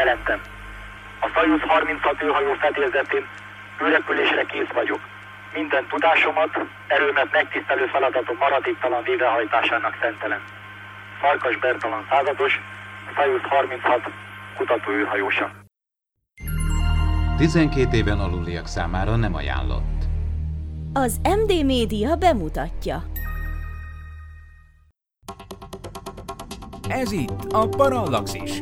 Jelentem. A Soyuz 36 űrhajó fedélzetén űrrepülésre kész vagyok. Minden tudásomat, erőmet megtisztelő feladatom maradéktalan végrehajtásának szentelem. Farkas Bertalan százados, Soyuz 36 kutatóűrhajósa. 12 éven aluliak számára nem ajánlott. Az MD Média bemutatja. Ez itt a Parallaxis.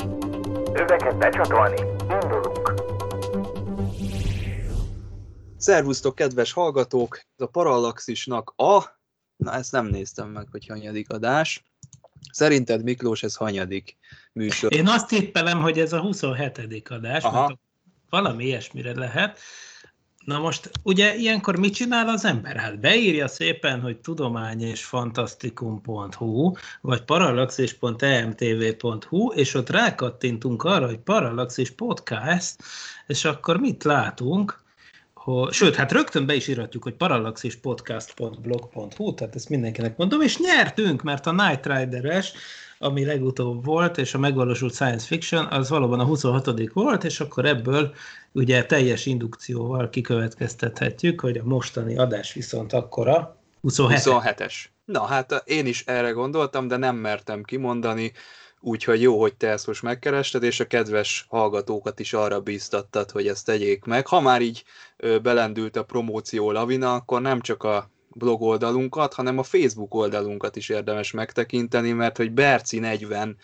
Öveket becsatolni, indulunk. Szervusztok, kedves hallgatók! Ez a Parallaxisnak a... Na, ezt nem néztem meg, hogy hanyadik adás. Szerinted, Miklós, ez hanyadik műsor? Én azt tippelem, hogy ez a 27. adás, Aha. mert valami ilyesmire lehet. Na most, ugye ilyenkor mit csinál az ember? Hát beírja szépen, hogy tudomány és fantasztikum.hu, vagy parallaxis.emtv.hu, és ott rákattintunk arra, hogy Parallaxis Podcast, és akkor mit látunk? Sőt, hát rögtön be is iratjuk, hogy parallaxispodcast.blog.hu, tehát ezt mindenkinek mondom, és nyertünk, mert a Night Rider-es ami legutóbb volt, és a megvalósult science fiction, az valóban a 26 volt, és akkor ebből ugye teljes indukcióval kikövetkeztethetjük, hogy a mostani adás viszont akkora 27. 27-es. Na hát én is erre gondoltam, de nem mertem kimondani, úgyhogy jó, hogy te ezt most megkerested, és a kedves hallgatókat is arra bíztattad, hogy ezt tegyék meg. Ha már így belendült a promóció lavina, akkor nem csak a blog oldalunkat, hanem a Facebook oldalunkat is érdemes megtekinteni, mert hogy Berci 40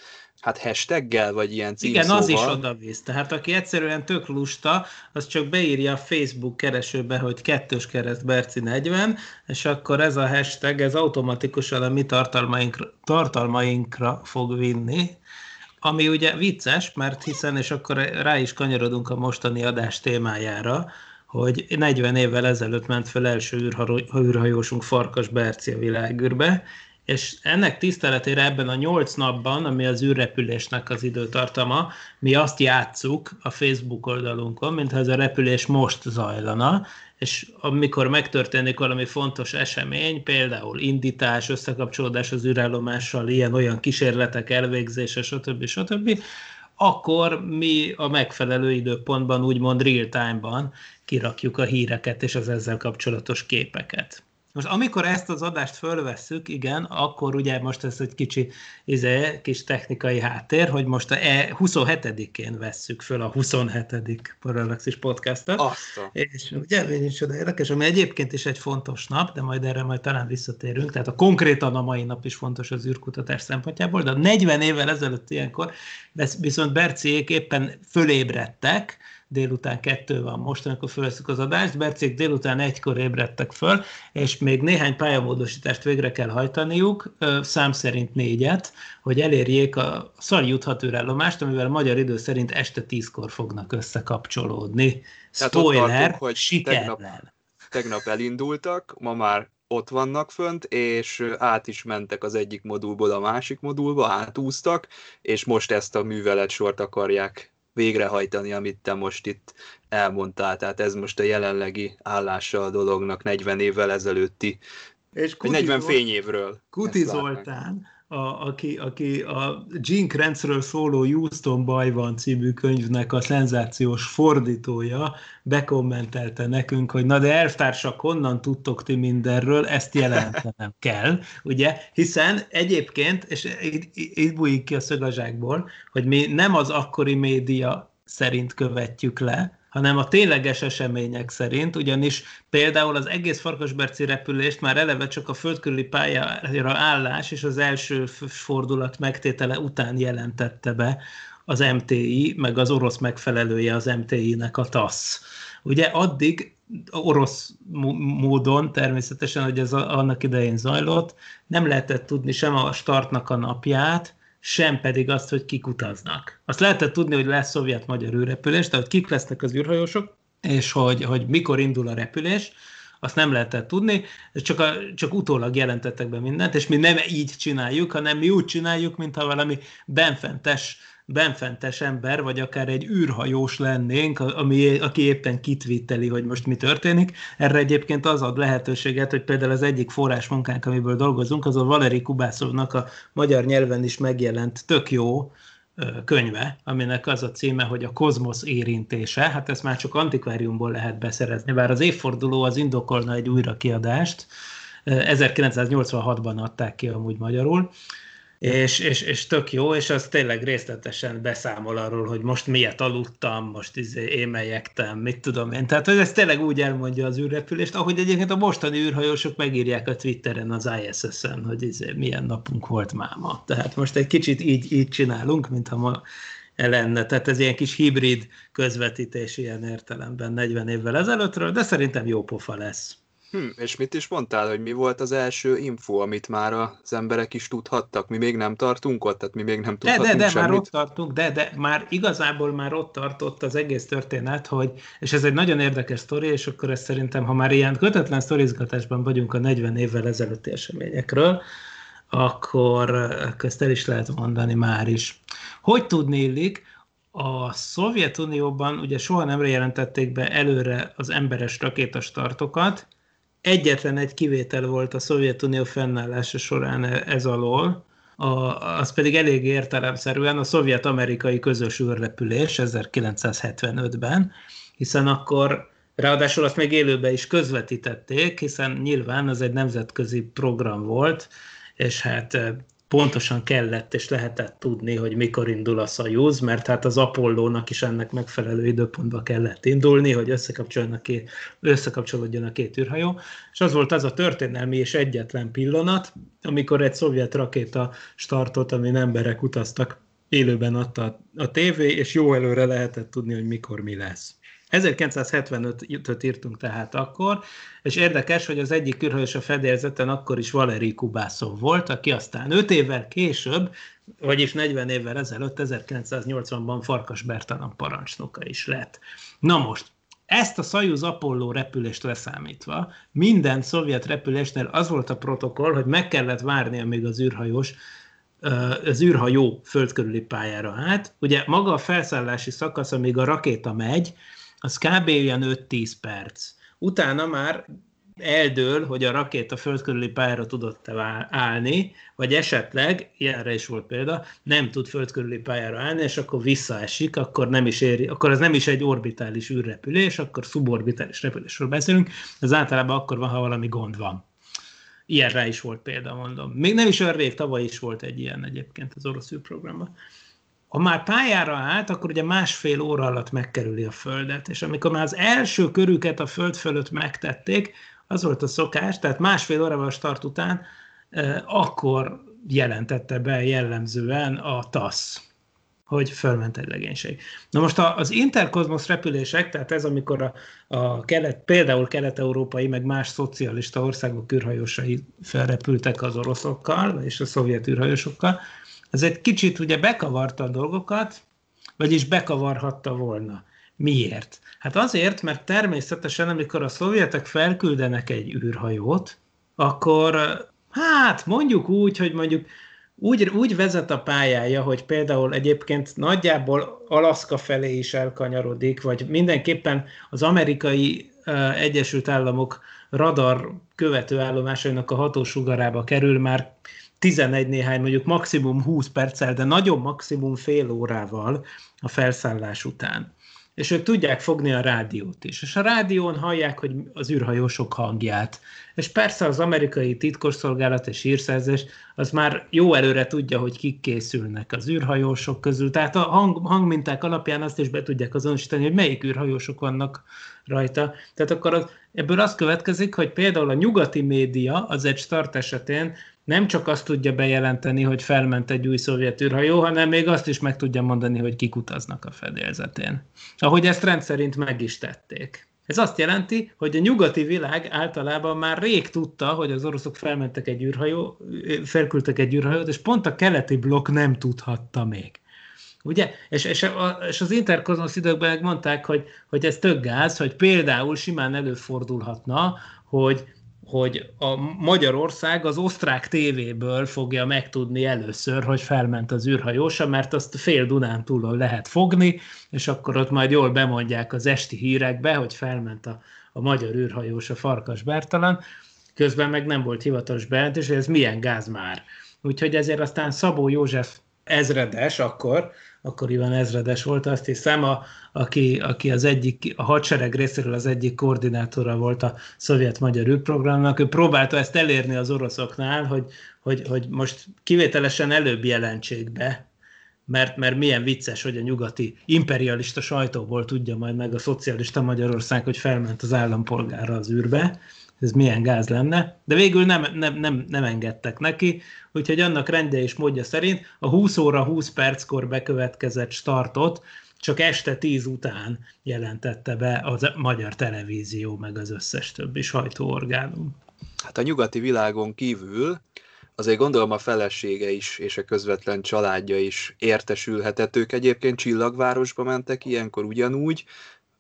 hát hashtaggel, vagy ilyen címszóval. Igen, az is odavisz. Tehát aki egyszerűen tök lusta, az csak beírja a Facebook keresőbe, hogy kettős kereszt Berci 40, és akkor ez a hashtag, ez automatikusan a mi tartalmainkra, tartalmainkra fog vinni, ami ugye vicces, mert hiszen, és akkor rá is kanyarodunk a mostani adás témájára, hogy 40 évvel ezelőtt ment fel első űrhajósunk Farkas Berci a világűrbe, és ennek tiszteletére ebben a nyolc napban, ami az űrrepülésnek az időtartama, mi azt játsszuk a Facebook oldalunkon, mintha ez a repülés most zajlana, és amikor megtörténik valami fontos esemény, például indítás, összekapcsolódás az űrállomással, ilyen-olyan kísérletek elvégzése, stb. stb., akkor mi a megfelelő időpontban, úgymond real-time-ban kirakjuk a híreket és az ezzel kapcsolatos képeket. Most amikor ezt az adást fölvesszük, igen, akkor ugye most ez egy kicsi izé, kis technikai háttér, hogy most a e 27-én vesszük föl a 27. Parallaxis podcastot. Azt. És ugye, is oda érdekes, ami egyébként is egy fontos nap, de majd erre majd talán visszatérünk, tehát a konkrétan a mai nap is fontos az űrkutatás szempontjából, de 40 évvel ezelőtt ilyenkor viszont Berciék éppen fölébredtek, délután kettő van most, amikor fölveszük az adást, Bercék délután egykor ébredtek föl, és még néhány pályamódosítást végre kell hajtaniuk, szám szerint négyet, hogy elérjék a szari juthatőrállomást, amivel magyar idő szerint este tízkor fognak összekapcsolódni. Spoiler, tartunk, hogy sikerrel. Tegnap, tegnap elindultak, ma már ott vannak fönt, és át is mentek az egyik modulból a másik modulba, átúztak, és most ezt a művelet sort akarják végrehajtani, amit te most itt elmondtál. Tehát ez most a jelenlegi állása a dolognak 40 évvel ezelőtti, és Kuti 40 fényévről. Kuti Zoltán, a, aki, aki a Gene Kranzről szóló Houston baj van című könyvnek a szenzációs fordítója bekommentelte nekünk, hogy na de elvtársak, honnan tudtok ti mindenről, ezt jelentenem kell, ugye? Hiszen egyébként, és itt, itt bújik ki a szögazsákból, hogy mi nem az akkori média szerint követjük le, hanem a tényleges események szerint, ugyanis például az egész Farkasberci repülést már eleve csak a földkörüli pályára állás és az első fordulat megtétele után jelentette be az MTI, meg az orosz megfelelője az MTI-nek a TASZ. Ugye addig orosz módon természetesen, hogy ez annak idején zajlott, nem lehetett tudni sem a startnak a napját, sem pedig azt, hogy kik utaznak. Azt lehetett tudni, hogy lesz szovjet-magyar űrrepülés, tehát kik lesznek az űrhajósok, és hogy, hogy mikor indul a repülés, azt nem lehetett tudni, csak, a, csak utólag jelentettek be mindent, és mi nem így csináljuk, hanem mi úgy csináljuk, mintha valami benfentes benfentes ember, vagy akár egy űrhajós lennénk, ami, aki éppen kitvitteli, hogy most mi történik. Erre egyébként az ad lehetőséget, hogy például az egyik forrásmunkánk, amiből dolgozunk, az a Valeri Kubászovnak a magyar nyelven is megjelent tök jó könyve, aminek az a címe, hogy a kozmosz érintése. Hát ezt már csak antikváriumból lehet beszerezni, bár az évforduló az indokolna egy újrakiadást. 1986-ban adták ki amúgy magyarul és, és, és tök jó, és az tényleg részletesen beszámol arról, hogy most miért aludtam, most izé émelyektem, mit tudom én. Tehát, hogy ez tényleg úgy elmondja az űrrepülést, ahogy egyébként a mostani űrhajósok megírják a Twitteren, az ISS-en, hogy izé, milyen napunk volt máma. Tehát most egy kicsit így, így csinálunk, mintha ma lenne. Tehát ez ilyen kis hibrid közvetítés ilyen értelemben 40 évvel ezelőttről, de szerintem jó pofa lesz. Hm, és mit is mondtál, hogy mi volt az első info, amit már az emberek is tudhattak? Mi még nem tartunk ott, tehát mi még nem tudhatunk De, de, de semmit. már ott tartunk, de, de már igazából már ott tartott az egész történet, hogy, és ez egy nagyon érdekes sztori, és akkor ezt szerintem, ha már ilyen kötetlen sztorizgatásban vagyunk a 40 évvel ezelőtti eseményekről, akkor ezt el is lehet mondani már is. Hogy tudni illik, a Szovjetunióban ugye soha nem jelentették be előre az emberes rakétastartokat, egyetlen egy kivétel volt a Szovjetunió fennállása során ez alól, a, az pedig elég értelemszerűen a szovjet-amerikai közös űrrepülés 1975-ben, hiszen akkor ráadásul azt még élőben is közvetítették, hiszen nyilván az egy nemzetközi program volt, és hát pontosan kellett és lehetett tudni, hogy mikor indul a Szajúz, mert hát az Apollónak is ennek megfelelő időpontba kellett indulni, hogy összekapcsolódjon a két, összekapcsolódjon a két űrhajó. És az volt az a történelmi és egyetlen pillanat, amikor egy szovjet rakéta startot, amin emberek utaztak, élőben adta a tévé, és jó előre lehetett tudni, hogy mikor mi lesz. 1975-öt írtunk tehát akkor, és érdekes, hogy az egyik űrhajós a fedélzeten akkor is Valeri Kubászov volt, aki aztán 5 évvel később, vagyis 40 évvel ezelőtt, 1980-ban Farkas Bertalan parancsnoka is lett. Na most, ezt a Szajuz Apollo repülést leszámítva, minden szovjet repülésnél az volt a protokoll, hogy meg kellett várni, amíg az űrhajós az űrhajó földkörüli pályára át. Ugye maga a felszállási szakasz, amíg a rakéta megy, az kb. olyan 5-10 perc. Utána már eldől, hogy a rakéta földkörüli pályára tudott állni, vagy esetleg, ilyenre is volt példa, nem tud földkörüli pályára állni, és akkor visszaesik, akkor nem is éri, akkor ez nem is egy orbitális űrrepülés, akkor suborbitális repülésről beszélünk, ez általában akkor van, ha valami gond van. Ilyenre is volt példa, mondom. Még nem is olyan rég, tavaly is volt egy ilyen egyébként az orosz űrprogramban. Ha már pályára állt, akkor ugye másfél óra alatt megkerüli a Földet, és amikor már az első körüket a Föld fölött megtették, az volt a szokás, tehát másfél órával a start után, akkor jelentette be jellemzően a TASZ, hogy fölment egy legénység. Na most az interkozmosz repülések, tehát ez amikor a, a kelet, például kelet-európai, meg más szocialista országok űrhajósai felrepültek az oroszokkal, és a szovjet űrhajósokkal, ez egy kicsit ugye bekavarta a dolgokat, vagyis bekavarhatta volna. Miért? Hát azért, mert természetesen, amikor a szovjetek felküldenek egy űrhajót, akkor hát mondjuk úgy, hogy mondjuk úgy, úgy vezet a pályája, hogy például egyébként nagyjából Alaszka felé is elkanyarodik, vagy mindenképpen az amerikai uh, Egyesült Államok radar követő állomásainak a hatósugarába kerül már 11 néhány, mondjuk maximum 20 perccel, de nagyon maximum fél órával a felszállás után. És ők tudják fogni a rádiót is. És a rádión hallják, hogy az űrhajósok hangját. És persze az amerikai titkosszolgálat és hírszerzés az már jó előre tudja, hogy kik készülnek az űrhajósok közül. Tehát a hang, hangminták alapján azt is be tudják azonosítani, hogy melyik űrhajósok vannak rajta. Tehát akkor az, ebből az következik, hogy például a nyugati média az egy start esetén nem csak azt tudja bejelenteni, hogy felment egy új szovjet űrhajó, hanem még azt is meg tudja mondani, hogy kik utaznak a fedélzetén. Ahogy ezt rendszerint meg is tették. Ez azt jelenti, hogy a nyugati világ általában már rég tudta, hogy az oroszok felmentek egy űrhajó, felküldtek egy űrhajót, és pont a keleti blokk nem tudhatta még. Ugye? És, és, a, és az interkozmosz időkben mondták, hogy, hogy ez tök gáz, hogy például simán előfordulhatna, hogy hogy a Magyarország az osztrák tévéből fogja megtudni először, hogy felment az űrhajósa, mert azt fél Dunán túlon lehet fogni, és akkor ott majd jól bemondják az esti hírekbe, hogy felment a, a magyar űrhajós a Farkas Bertalan, közben meg nem volt hivatalos bejelentés, hogy ez milyen gáz már. Úgyhogy ezért aztán Szabó József ezredes akkor, akkoriban ezredes volt, azt hiszem, a, aki, aki az egyik, a hadsereg részéről az egyik koordinátora volt a szovjet-magyar űrprogramnak, ő próbálta ezt elérni az oroszoknál, hogy, hogy, hogy most kivételesen előbb jelentsék be, mert, mert milyen vicces, hogy a nyugati imperialista sajtóból tudja majd meg a szocialista Magyarország, hogy felment az állampolgára az űrbe, ez milyen gáz lenne, de végül nem, nem, nem, nem engedtek neki, úgyhogy annak rendje és módja szerint a 20 óra 20 perckor bekövetkezett startot csak este 10 után jelentette be a magyar televízió, meg az összes többi sajtóorgánum. Hát a nyugati világon kívül azért gondolom a felesége is, és a közvetlen családja is értesülhetett. Ők egyébként Csillagvárosba mentek ilyenkor ugyanúgy,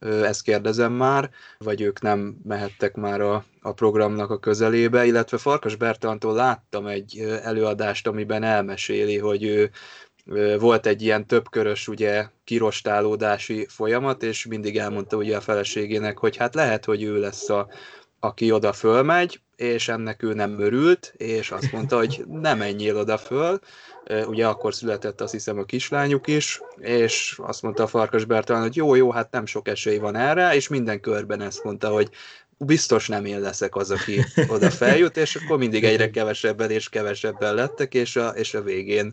ezt kérdezem már, vagy ők nem mehettek már a, a programnak a közelébe, illetve Farkas Bertalantól láttam egy előadást, amiben elmeséli, hogy ő volt egy ilyen többkörös ugye kirostálódási folyamat, és mindig elmondta ugye a feleségének, hogy hát lehet, hogy ő lesz a, aki oda fölmegy, és ennek ő nem örült, és azt mondta, hogy nem menjél oda föl, ugye akkor született azt hiszem a kislányuk is, és azt mondta a Farkas Bertalan, hogy jó, jó, hát nem sok esély van erre, és minden körben ezt mondta, hogy biztos nem én leszek az, aki oda feljut, és akkor mindig egyre kevesebben és kevesebben lettek, és a, és a végén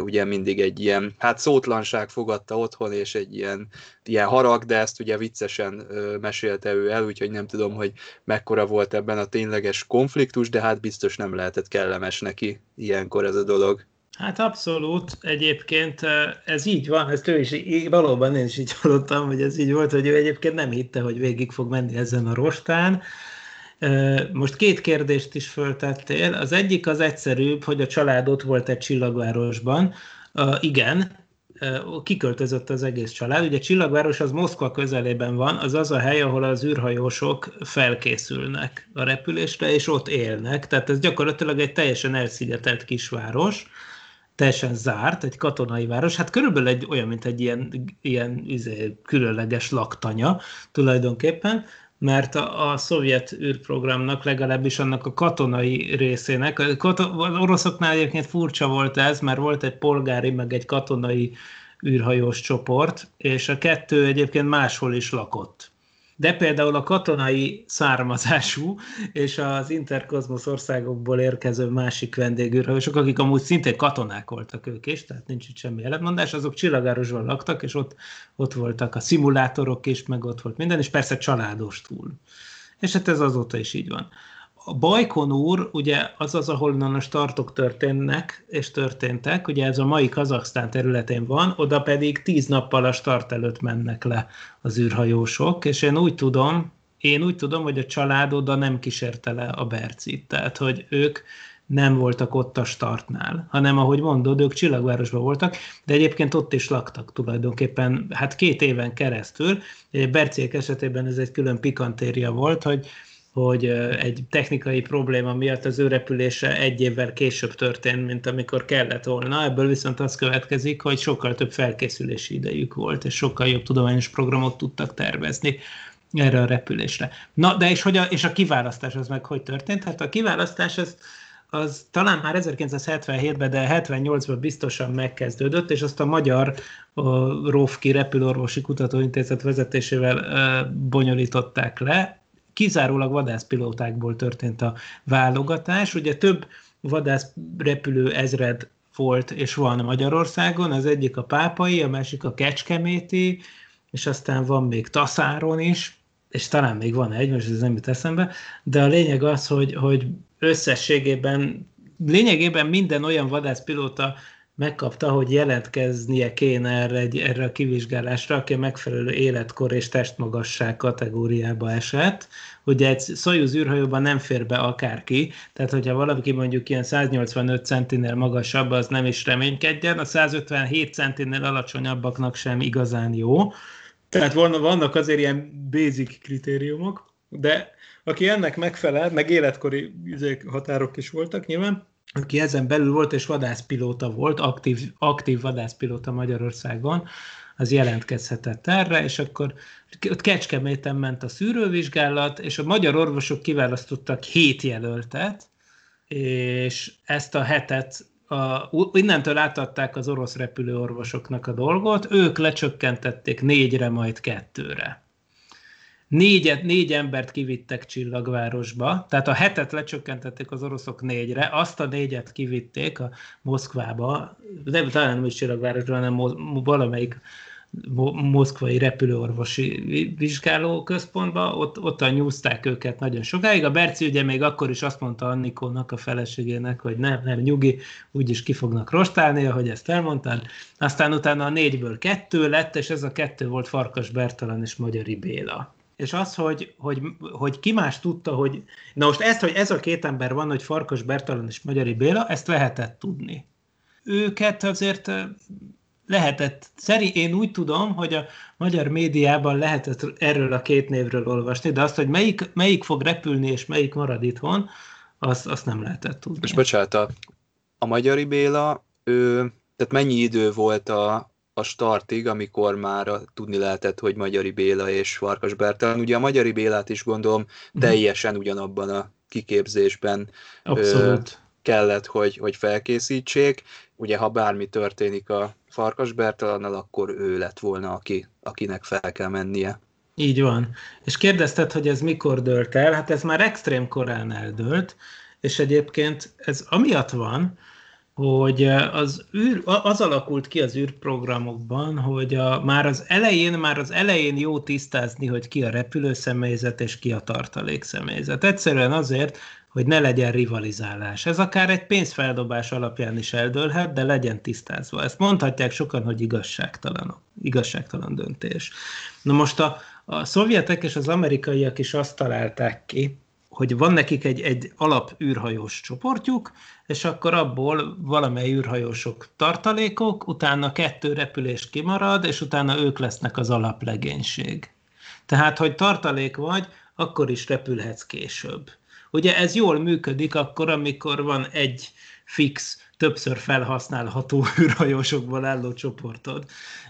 ugye mindig egy ilyen, hát szótlanság fogadta otthon, és egy ilyen, ilyen harag, de ezt ugye viccesen mesélte ő el, úgyhogy nem tudom, hogy mekkora volt ebben a tényleges konfliktus, de hát biztos nem lehetett kellemes neki ilyenkor ez a dolog. Hát abszolút, egyébként ez így van, ezt ő is, valóban én is így hallottam, hogy ez így volt, hogy ő egyébként nem hitte, hogy végig fog menni ezen a rostán. Most két kérdést is föltettél. Az egyik az egyszerűbb, hogy a család ott volt egy csillagvárosban. Igen, kiköltözött az egész család. Ugye Csillagváros az Moszkva közelében van, az az a hely, ahol az űrhajósok felkészülnek a repülésre, és ott élnek. Tehát ez gyakorlatilag egy teljesen elszigetelt kisváros teljesen zárt, egy katonai város, hát körülbelül egy, olyan, mint egy ilyen, ilyen izé, különleges laktanya tulajdonképpen, mert a, a szovjet űrprogramnak, legalábbis annak a katonai részének, a kato, oroszoknál egyébként furcsa volt ez, mert volt egy polgári, meg egy katonai űrhajós csoport, és a kettő egyébként máshol is lakott de például a katonai származású és az interkozmosz országokból érkező másik vendégűrhajósok, akik amúgy szintén katonák voltak ők is, tehát nincs itt semmi ellentmondás, azok csillagárosban laktak, és ott, ott voltak a szimulátorok is, meg ott volt minden, és persze családos túl. És hát ez azóta is így van a Bajkonúr ugye az az, ahol a startok történnek, és történtek, ugye ez a mai Kazaksztán területén van, oda pedig tíz nappal a start előtt mennek le az űrhajósok, és én úgy tudom, én úgy tudom, hogy a család oda nem kísérte le a Bercit, tehát hogy ők nem voltak ott a startnál, hanem ahogy mondod, ők Csillagvárosban voltak, de egyébként ott is laktak tulajdonképpen, hát két éven keresztül. Berciek esetében ez egy külön pikantéria volt, hogy hogy egy technikai probléma miatt az ő repülése egy évvel később történt, mint amikor kellett volna. Ebből viszont az következik, hogy sokkal több felkészülési idejük volt, és sokkal jobb tudományos programot tudtak tervezni erre a repülésre. Na, de és, hogy a, és a kiválasztás az meg hogy történt? Hát a kiválasztás az, az talán már 1977-ben, de 78-ban biztosan megkezdődött, és azt a magyar a ROFKI repülőorvosi kutatóintézet vezetésével bonyolították le, kizárólag vadászpilótákból történt a válogatás. Ugye több vadászrepülő ezred volt és van Magyarországon, az egyik a pápai, a másik a kecskeméti, és aztán van még Taszáron is, és talán még van egy, most ez nem jut eszembe, de a lényeg az, hogy, hogy összességében, lényegében minden olyan vadászpilóta megkapta, hogy jelentkeznie kéne erre, erre a kivizsgálásra, aki a megfelelő életkor és testmagasság kategóriába esett. Ugye egy Soyuz űrhajóban nem fér be akárki, tehát hogyha valaki mondjuk ilyen 185 centinél magasabb, az nem is reménykedjen, a 157 centinél alacsonyabbaknak sem igazán jó. Tehát vannak azért ilyen basic kritériumok, de aki ennek megfelel, meg életkori határok is voltak nyilván, aki ezen belül volt, és vadászpilóta volt, aktív, aktív vadászpilóta Magyarországon, az jelentkezhetett erre, és akkor ott Kecskeméten ment a szűrővizsgálat, és a magyar orvosok kiválasztottak hét jelöltet, és ezt a hetet a, innentől átadták az orosz repülőorvosoknak a dolgot, ők lecsökkentették négyre, majd kettőre. Négyet, négy embert kivittek Csillagvárosba, tehát a hetet lecsökkentették az oroszok négyre, azt a négyet kivitték a Moszkvába, de talán nem is Csillagvárosba, hanem valamelyik moszkvai repülőorvosi vizsgálóközpontba, ott, ott nyúzták őket nagyon sokáig. A Berci ugye még akkor is azt mondta Annikónak, a feleségének, hogy nem, nem, nyugi, úgyis ki fognak rostálni, ahogy ezt elmondtad. Aztán utána a négyből kettő lett, és ez a kettő volt Farkas Bertalan és Magyari Béla és az, hogy, hogy, hogy ki más tudta, hogy... Na most ezt, hogy ez a két ember van, hogy Farkas Bertalan és Magyari Béla, ezt lehetett tudni. Őket azért lehetett, szerint én úgy tudom, hogy a magyar médiában lehetett erről a két névről olvasni, de azt, hogy melyik, melyik fog repülni és melyik marad itthon, azt, azt nem lehetett tudni. És bocsánat, a, a Magyari Béla, ő, tehát mennyi idő volt a, a startig, amikor már tudni lehetett, hogy Magyari Béla és Farkas Bertalan. Ugye a Magyari Bélát is gondolom mhm. teljesen ugyanabban a kiképzésben Abszolút. Ö, kellett, hogy, hogy felkészítsék. Ugye, ha bármi történik a Farkas Bertalannal, akkor ő lett volna, aki, akinek fel kell mennie. Így van. És kérdezted, hogy ez mikor dölt el? Hát ez már extrém korán eldőlt, és egyébként ez amiatt van, hogy az, űr, az alakult ki az űrprogramokban, hogy a, már az elején, már az elején jó tisztázni, hogy ki a repülőszemélyzet és ki a tartalékszemélyzet. Egyszerűen azért, hogy ne legyen rivalizálás. Ez akár egy pénzfeldobás alapján is eldőlhet, de legyen tisztázva. Ezt mondhatják sokan, hogy igazságtalan, igazságtalan döntés. Na most a, a szovjetek és az amerikaiak is azt találták ki, hogy van nekik egy, egy alap űrhajós csoportjuk, és akkor abból valamely űrhajósok tartalékok, utána kettő repülés kimarad, és utána ők lesznek az alaplegénység. Tehát, hogy tartalék vagy, akkor is repülhetsz később. Ugye ez jól működik akkor, amikor van egy fix, többször felhasználható űrhajósokból álló csoportod,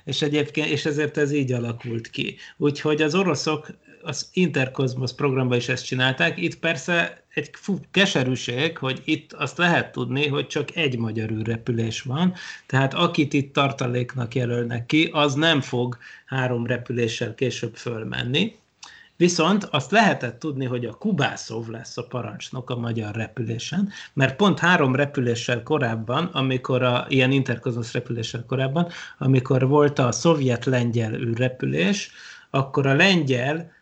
és egyébként, és ezért ez így alakult ki. Úgyhogy az oroszok az Intercosmos programban is ezt csinálták. Itt persze egy keserűség, hogy itt azt lehet tudni, hogy csak egy magyar űrrepülés van, tehát akit itt tartaléknak jelölnek ki, az nem fog három repüléssel később fölmenni. Viszont azt lehetett tudni, hogy a Kubászov lesz a parancsnok a magyar repülésen, mert pont három repüléssel korábban, amikor a ilyen interkozmosz repüléssel korábban, amikor volt a szovjet-lengyel űrrepülés, akkor a lengyel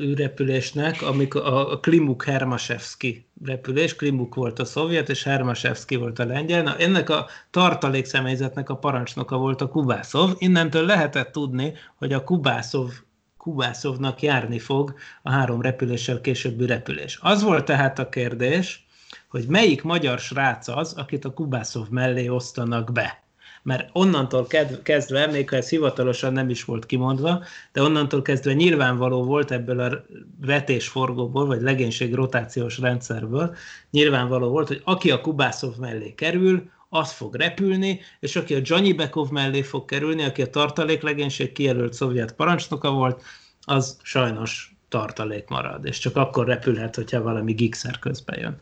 űrrepülésnek, amikor a Klimuk Hermasevski repülés, Klimuk volt a szovjet, és Hermasevski volt a lengyel. Na, ennek a tartalékszemélyzetnek a parancsnoka volt a Kubászov. Innentől lehetett tudni, hogy a Kubászov Kubászovnak járni fog a három repüléssel későbbi repülés. Az volt tehát a kérdés, hogy melyik magyar srác az, akit a Kubászov mellé osztanak be. Mert onnantól kezdve, ha ez hivatalosan nem is volt kimondva, de onnantól kezdve nyilvánvaló volt ebből a vetésforgóból, vagy legénység rotációs rendszerből, nyilvánvaló volt, hogy aki a Kubászov mellé kerül, az fog repülni, és aki a Johnny Bekov mellé fog kerülni, aki a tartaléklegénység kijelölt szovjet parancsnoka volt, az sajnos tartalék marad, és csak akkor repülhet, hogyha valami gigszer közben jön.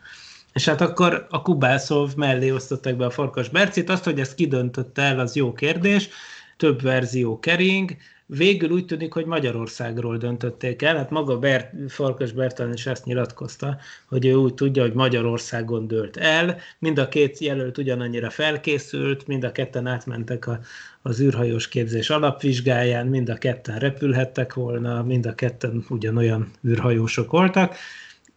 És hát akkor a Kubászov mellé osztották be a Farkas Bercit, azt, hogy ezt kidöntötte el, az jó kérdés, több verzió kering, végül úgy tűnik, hogy Magyarországról döntötték el, hát maga Bert, Farkas Bertalan is ezt nyilatkozta, hogy ő úgy tudja, hogy Magyarországon dőlt el, mind a két jelölt ugyanannyira felkészült, mind a ketten átmentek a, az űrhajós képzés alapvizsgáján, mind a ketten repülhettek volna, mind a ketten ugyanolyan űrhajósok voltak.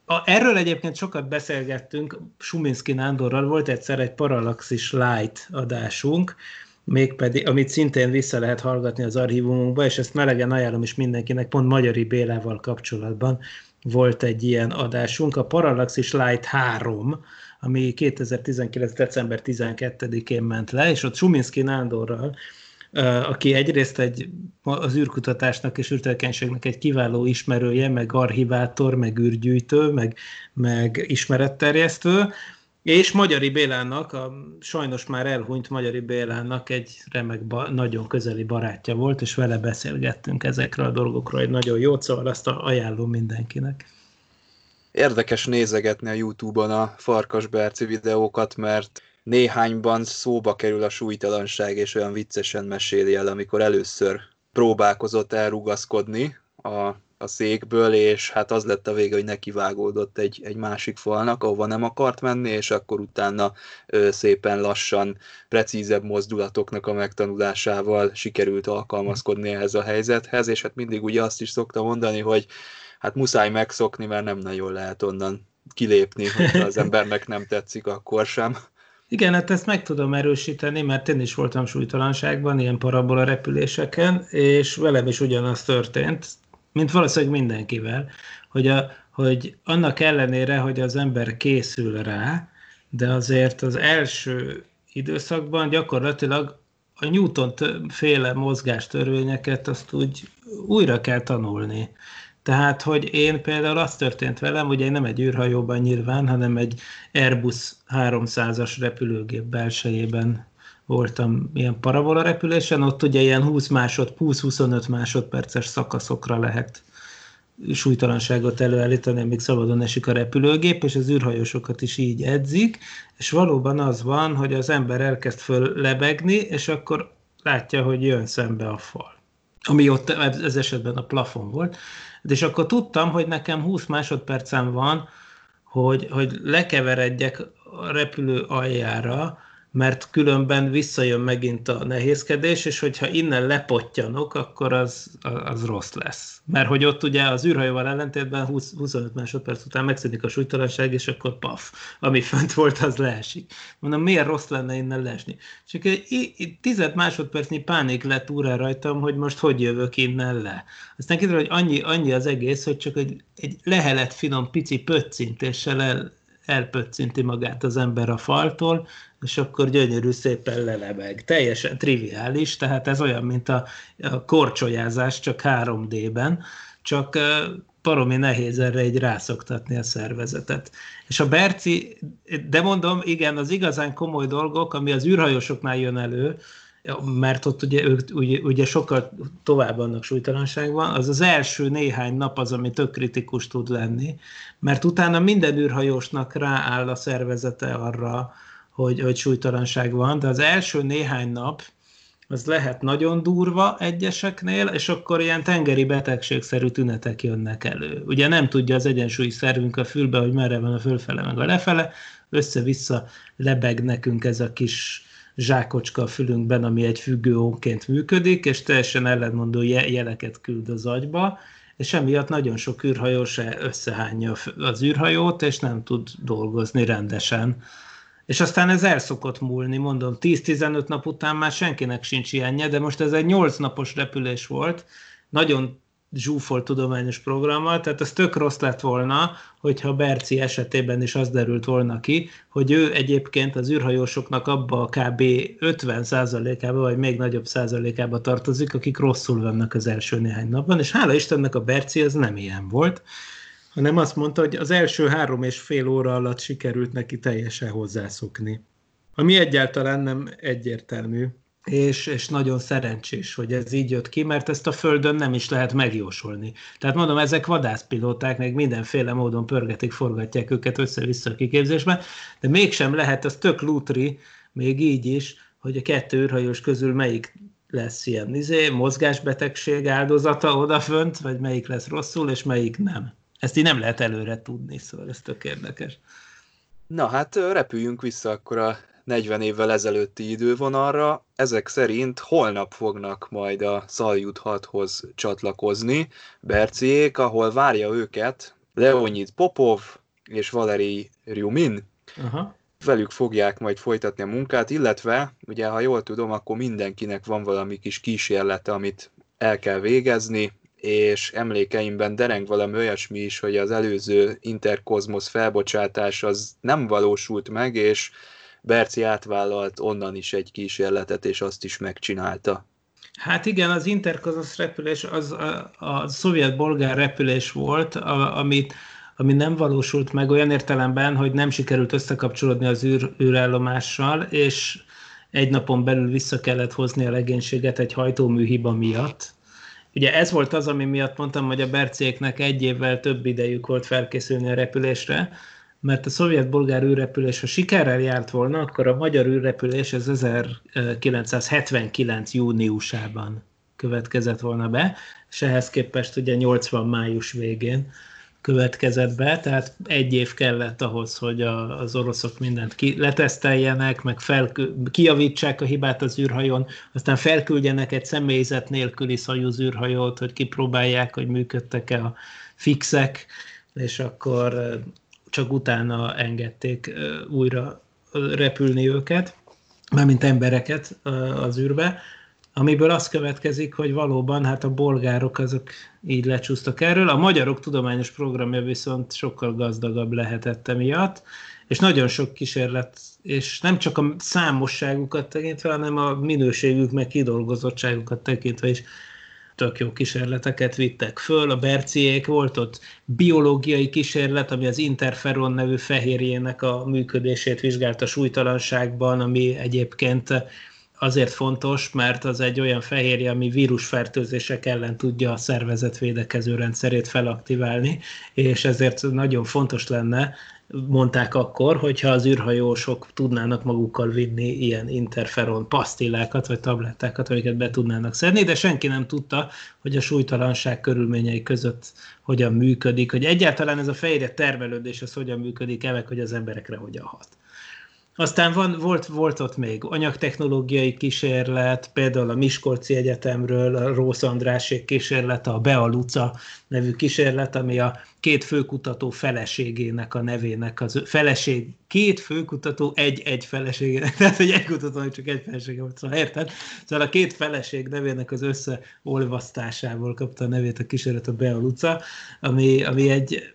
A, erről egyébként sokat beszélgettünk, Suminski Nándorral volt egyszer egy Parallaxis Light adásunk, mégpedig, amit szintén vissza lehet hallgatni az archívumunkba, és ezt melegen ajánlom is mindenkinek, pont Magyari Bélával kapcsolatban volt egy ilyen adásunk, a Parallaxis Light 3, ami 2019. december 12-én ment le, és ott Suminski Nándorral, aki egyrészt egy, az űrkutatásnak és űrtekenségnek egy kiváló ismerője, meg archivátor, meg űrgyűjtő, meg, meg ismeretterjesztő, és Magyari Bélának, a sajnos már elhunyt Magyari Bélának egy remek, nagyon közeli barátja volt, és vele beszélgettünk ezekről a dolgokról egy nagyon jót, szóval azt ajánlom mindenkinek. Érdekes nézegetni a Youtube-on a Farkas Berci videókat, mert néhányban szóba kerül a súlytalanság, és olyan viccesen meséli el, amikor először próbálkozott elrugaszkodni a a székből, és hát az lett a vége, hogy nekivágódott egy, egy másik falnak, ahova nem akart menni, és akkor utána ö, szépen lassan, precízebb mozdulatoknak a megtanulásával sikerült alkalmazkodni ehhez a helyzethez, és hát mindig ugye azt is szokta mondani, hogy hát muszáj megszokni, mert nem nagyon lehet onnan kilépni, hogy az embernek nem tetszik, akkor sem. Igen, hát ezt meg tudom erősíteni, mert én is voltam súlytalanságban, ilyen parabola repüléseken, és velem is ugyanaz történt mint valószínűleg mindenkivel, hogy, a, hogy annak ellenére, hogy az ember készül rá, de azért az első időszakban gyakorlatilag a Newton féle mozgástörvényeket azt úgy újra kell tanulni. Tehát, hogy én például azt történt velem, hogy én nem egy űrhajóban nyilván, hanem egy Airbus 300-as repülőgép belsejében voltam ilyen parabola repülésen, ott ugye ilyen 20 másod, 20-25 másodperces szakaszokra lehet súlytalanságot előállítani, amíg szabadon esik a repülőgép, és az űrhajósokat is így edzik, és valóban az van, hogy az ember elkezd föl lebegni, és akkor látja, hogy jön szembe a fal. Ami ott ez esetben a plafon volt. És akkor tudtam, hogy nekem 20 másodpercem van, hogy, hogy lekeveredjek a repülő aljára, mert különben visszajön megint a nehézkedés, és hogyha innen lepottyanok, akkor az, az rossz lesz. Mert hogy ott ugye az űrhajóval ellentétben 20, 25 másodperc után megszűnik a súlytalanság, és akkor paf, ami fönt volt, az leesik. Mondom, miért rossz lenne innen leesni? Csak egy tized másodpercnyi pánik lett úrá rajtam, hogy most hogy jövök innen le. Aztán kiderül, hogy annyi, annyi az egész, hogy csak egy, egy lehelet finom pici pöccintéssel el, elpöccinti magát az ember a faltól, és akkor gyönyörű szépen lelebeg. Teljesen triviális, tehát ez olyan, mint a, a korcsolyázás, csak 3D-ben, csak paromi nehéz erre egy rászoktatni a szervezetet. És a Berci, de mondom, igen, az igazán komoly dolgok, ami az űrhajósoknál jön elő, mert ott ugye, ők, ugye, ugye sokkal tovább vannak súlytalanságban, az az első néhány nap az, ami tök kritikus tud lenni, mert utána minden űrhajósnak rááll a szervezete arra, hogy, hogy súlytalanság van, de az első néhány nap az lehet nagyon durva egyeseknél, és akkor ilyen tengeri betegségszerű tünetek jönnek elő. Ugye nem tudja az egyensúlyi szervünk a fülbe, hogy merre van a fölfele meg a lefele, össze-vissza lebeg nekünk ez a kis zsákocska a fülünkben, ami egy függőónként működik, és teljesen ellentmondó jeleket küld az agyba, és emiatt nagyon sok űrhajós összehányja az űrhajót, és nem tud dolgozni rendesen. És aztán ez el szokott múlni, mondom, 10-15 nap után már senkinek sincs ilyenje, de most ez egy 8 napos repülés volt, nagyon zsúfolt tudományos programmal, tehát ez tök rossz lett volna, hogyha Berci esetében is az derült volna ki, hogy ő egyébként az űrhajósoknak abba a kb. 50 százalékába, vagy még nagyobb százalékába tartozik, akik rosszul vannak az első néhány napban, és hála Istennek a Berci ez nem ilyen volt, hanem azt mondta, hogy az első három és fél óra alatt sikerült neki teljesen hozzászokni. Ami egyáltalán nem egyértelmű, és, és nagyon szerencsés, hogy ez így jött ki, mert ezt a Földön nem is lehet megjósolni. Tehát mondom, ezek vadászpilóták, meg mindenféle módon pörgetik, forgatják őket össze-vissza a kiképzésben, de mégsem lehet, az tök lútri, még így is, hogy a kettő űrhajós közül melyik lesz ilyen izé, mozgásbetegség áldozata odafönt, vagy melyik lesz rosszul, és melyik nem. Ezt így nem lehet előre tudni, szóval ez tök érdekes. Na hát repüljünk vissza akkor a 40 évvel ezelőtti idővonalra. Ezek szerint holnap fognak majd a Szaljut 6-hoz csatlakozni Berciék, ahol várja őket Leonid Popov és Valeri Ryumin. Aha. Velük fogják majd folytatni a munkát, illetve, ugye ha jól tudom, akkor mindenkinek van valami kis kísérlete, amit el kell végezni, és emlékeimben dereng valami olyasmi is, hogy az előző Interkozmosz felbocsátás az nem valósult meg, és Berci átvállalt onnan is egy kísérletet, és azt is megcsinálta. Hát igen, az Interkozmosz repülés az a, a szovjet-bolgár repülés volt, a, amit ami nem valósult meg olyan értelemben, hogy nem sikerült összekapcsolódni az űr, űrállomással, és egy napon belül vissza kellett hozni a legénységet egy hajtómű hiba miatt. Ugye ez volt az, ami miatt mondtam, hogy a bercéknek egy évvel több idejük volt felkészülni a repülésre, mert a szovjet-bolgár űrrepülés, ha sikerrel járt volna, akkor a magyar űrrepülés az 1979. júniusában következett volna be, és ehhez képest ugye 80 május végén következett be, tehát egy év kellett ahhoz, hogy a, az oroszok mindent ki, leteszteljenek, meg felkü, kijavítsák a hibát az űrhajón, aztán felküldjenek egy személyzet nélküli szajúz űrhajót, hogy kipróbálják, hogy működtek-e a fixek, és akkor csak utána engedték újra repülni őket, mármint embereket az űrbe, amiből az következik, hogy valóban hát a bolgárok azok így lecsúsztak erről. A magyarok tudományos programja viszont sokkal gazdagabb lehetett emiatt, és nagyon sok kísérlet, és nem csak a számosságukat tekintve, hanem a minőségük meg kidolgozottságukat tekintve is tök jó kísérleteket vittek föl. A Berciék volt ott biológiai kísérlet, ami az interferon nevű fehérjének a működését vizsgálta súlytalanságban, ami egyébként azért fontos, mert az egy olyan fehérje, ami vírusfertőzések ellen tudja a szervezet védekező rendszerét felaktiválni, és ezért nagyon fontos lenne, mondták akkor, hogyha az űrhajósok tudnának magukkal vinni ilyen interferon pasztillákat vagy tablettákat, amiket be tudnának szedni, de senki nem tudta, hogy a súlytalanság körülményei között hogyan működik, hogy egyáltalán ez a fehérje termelődés, az hogyan működik, evek, hogy az emberekre hogyan hat. Aztán van, volt, volt ott még anyagtechnológiai kísérlet, például a Miskolci Egyetemről, a Rósz Andrásék kísérlet, a Bea Luca nevű kísérlet, ami a két főkutató feleségének a nevének, az feleség, két főkutató egy-egy feleségének, tehát hogy egy kutató, csak egy felesége volt, szóval érted? Szóval a két feleség nevének az összeolvasztásából kapta a nevét a kísérlet a Bea Luca, ami, ami egy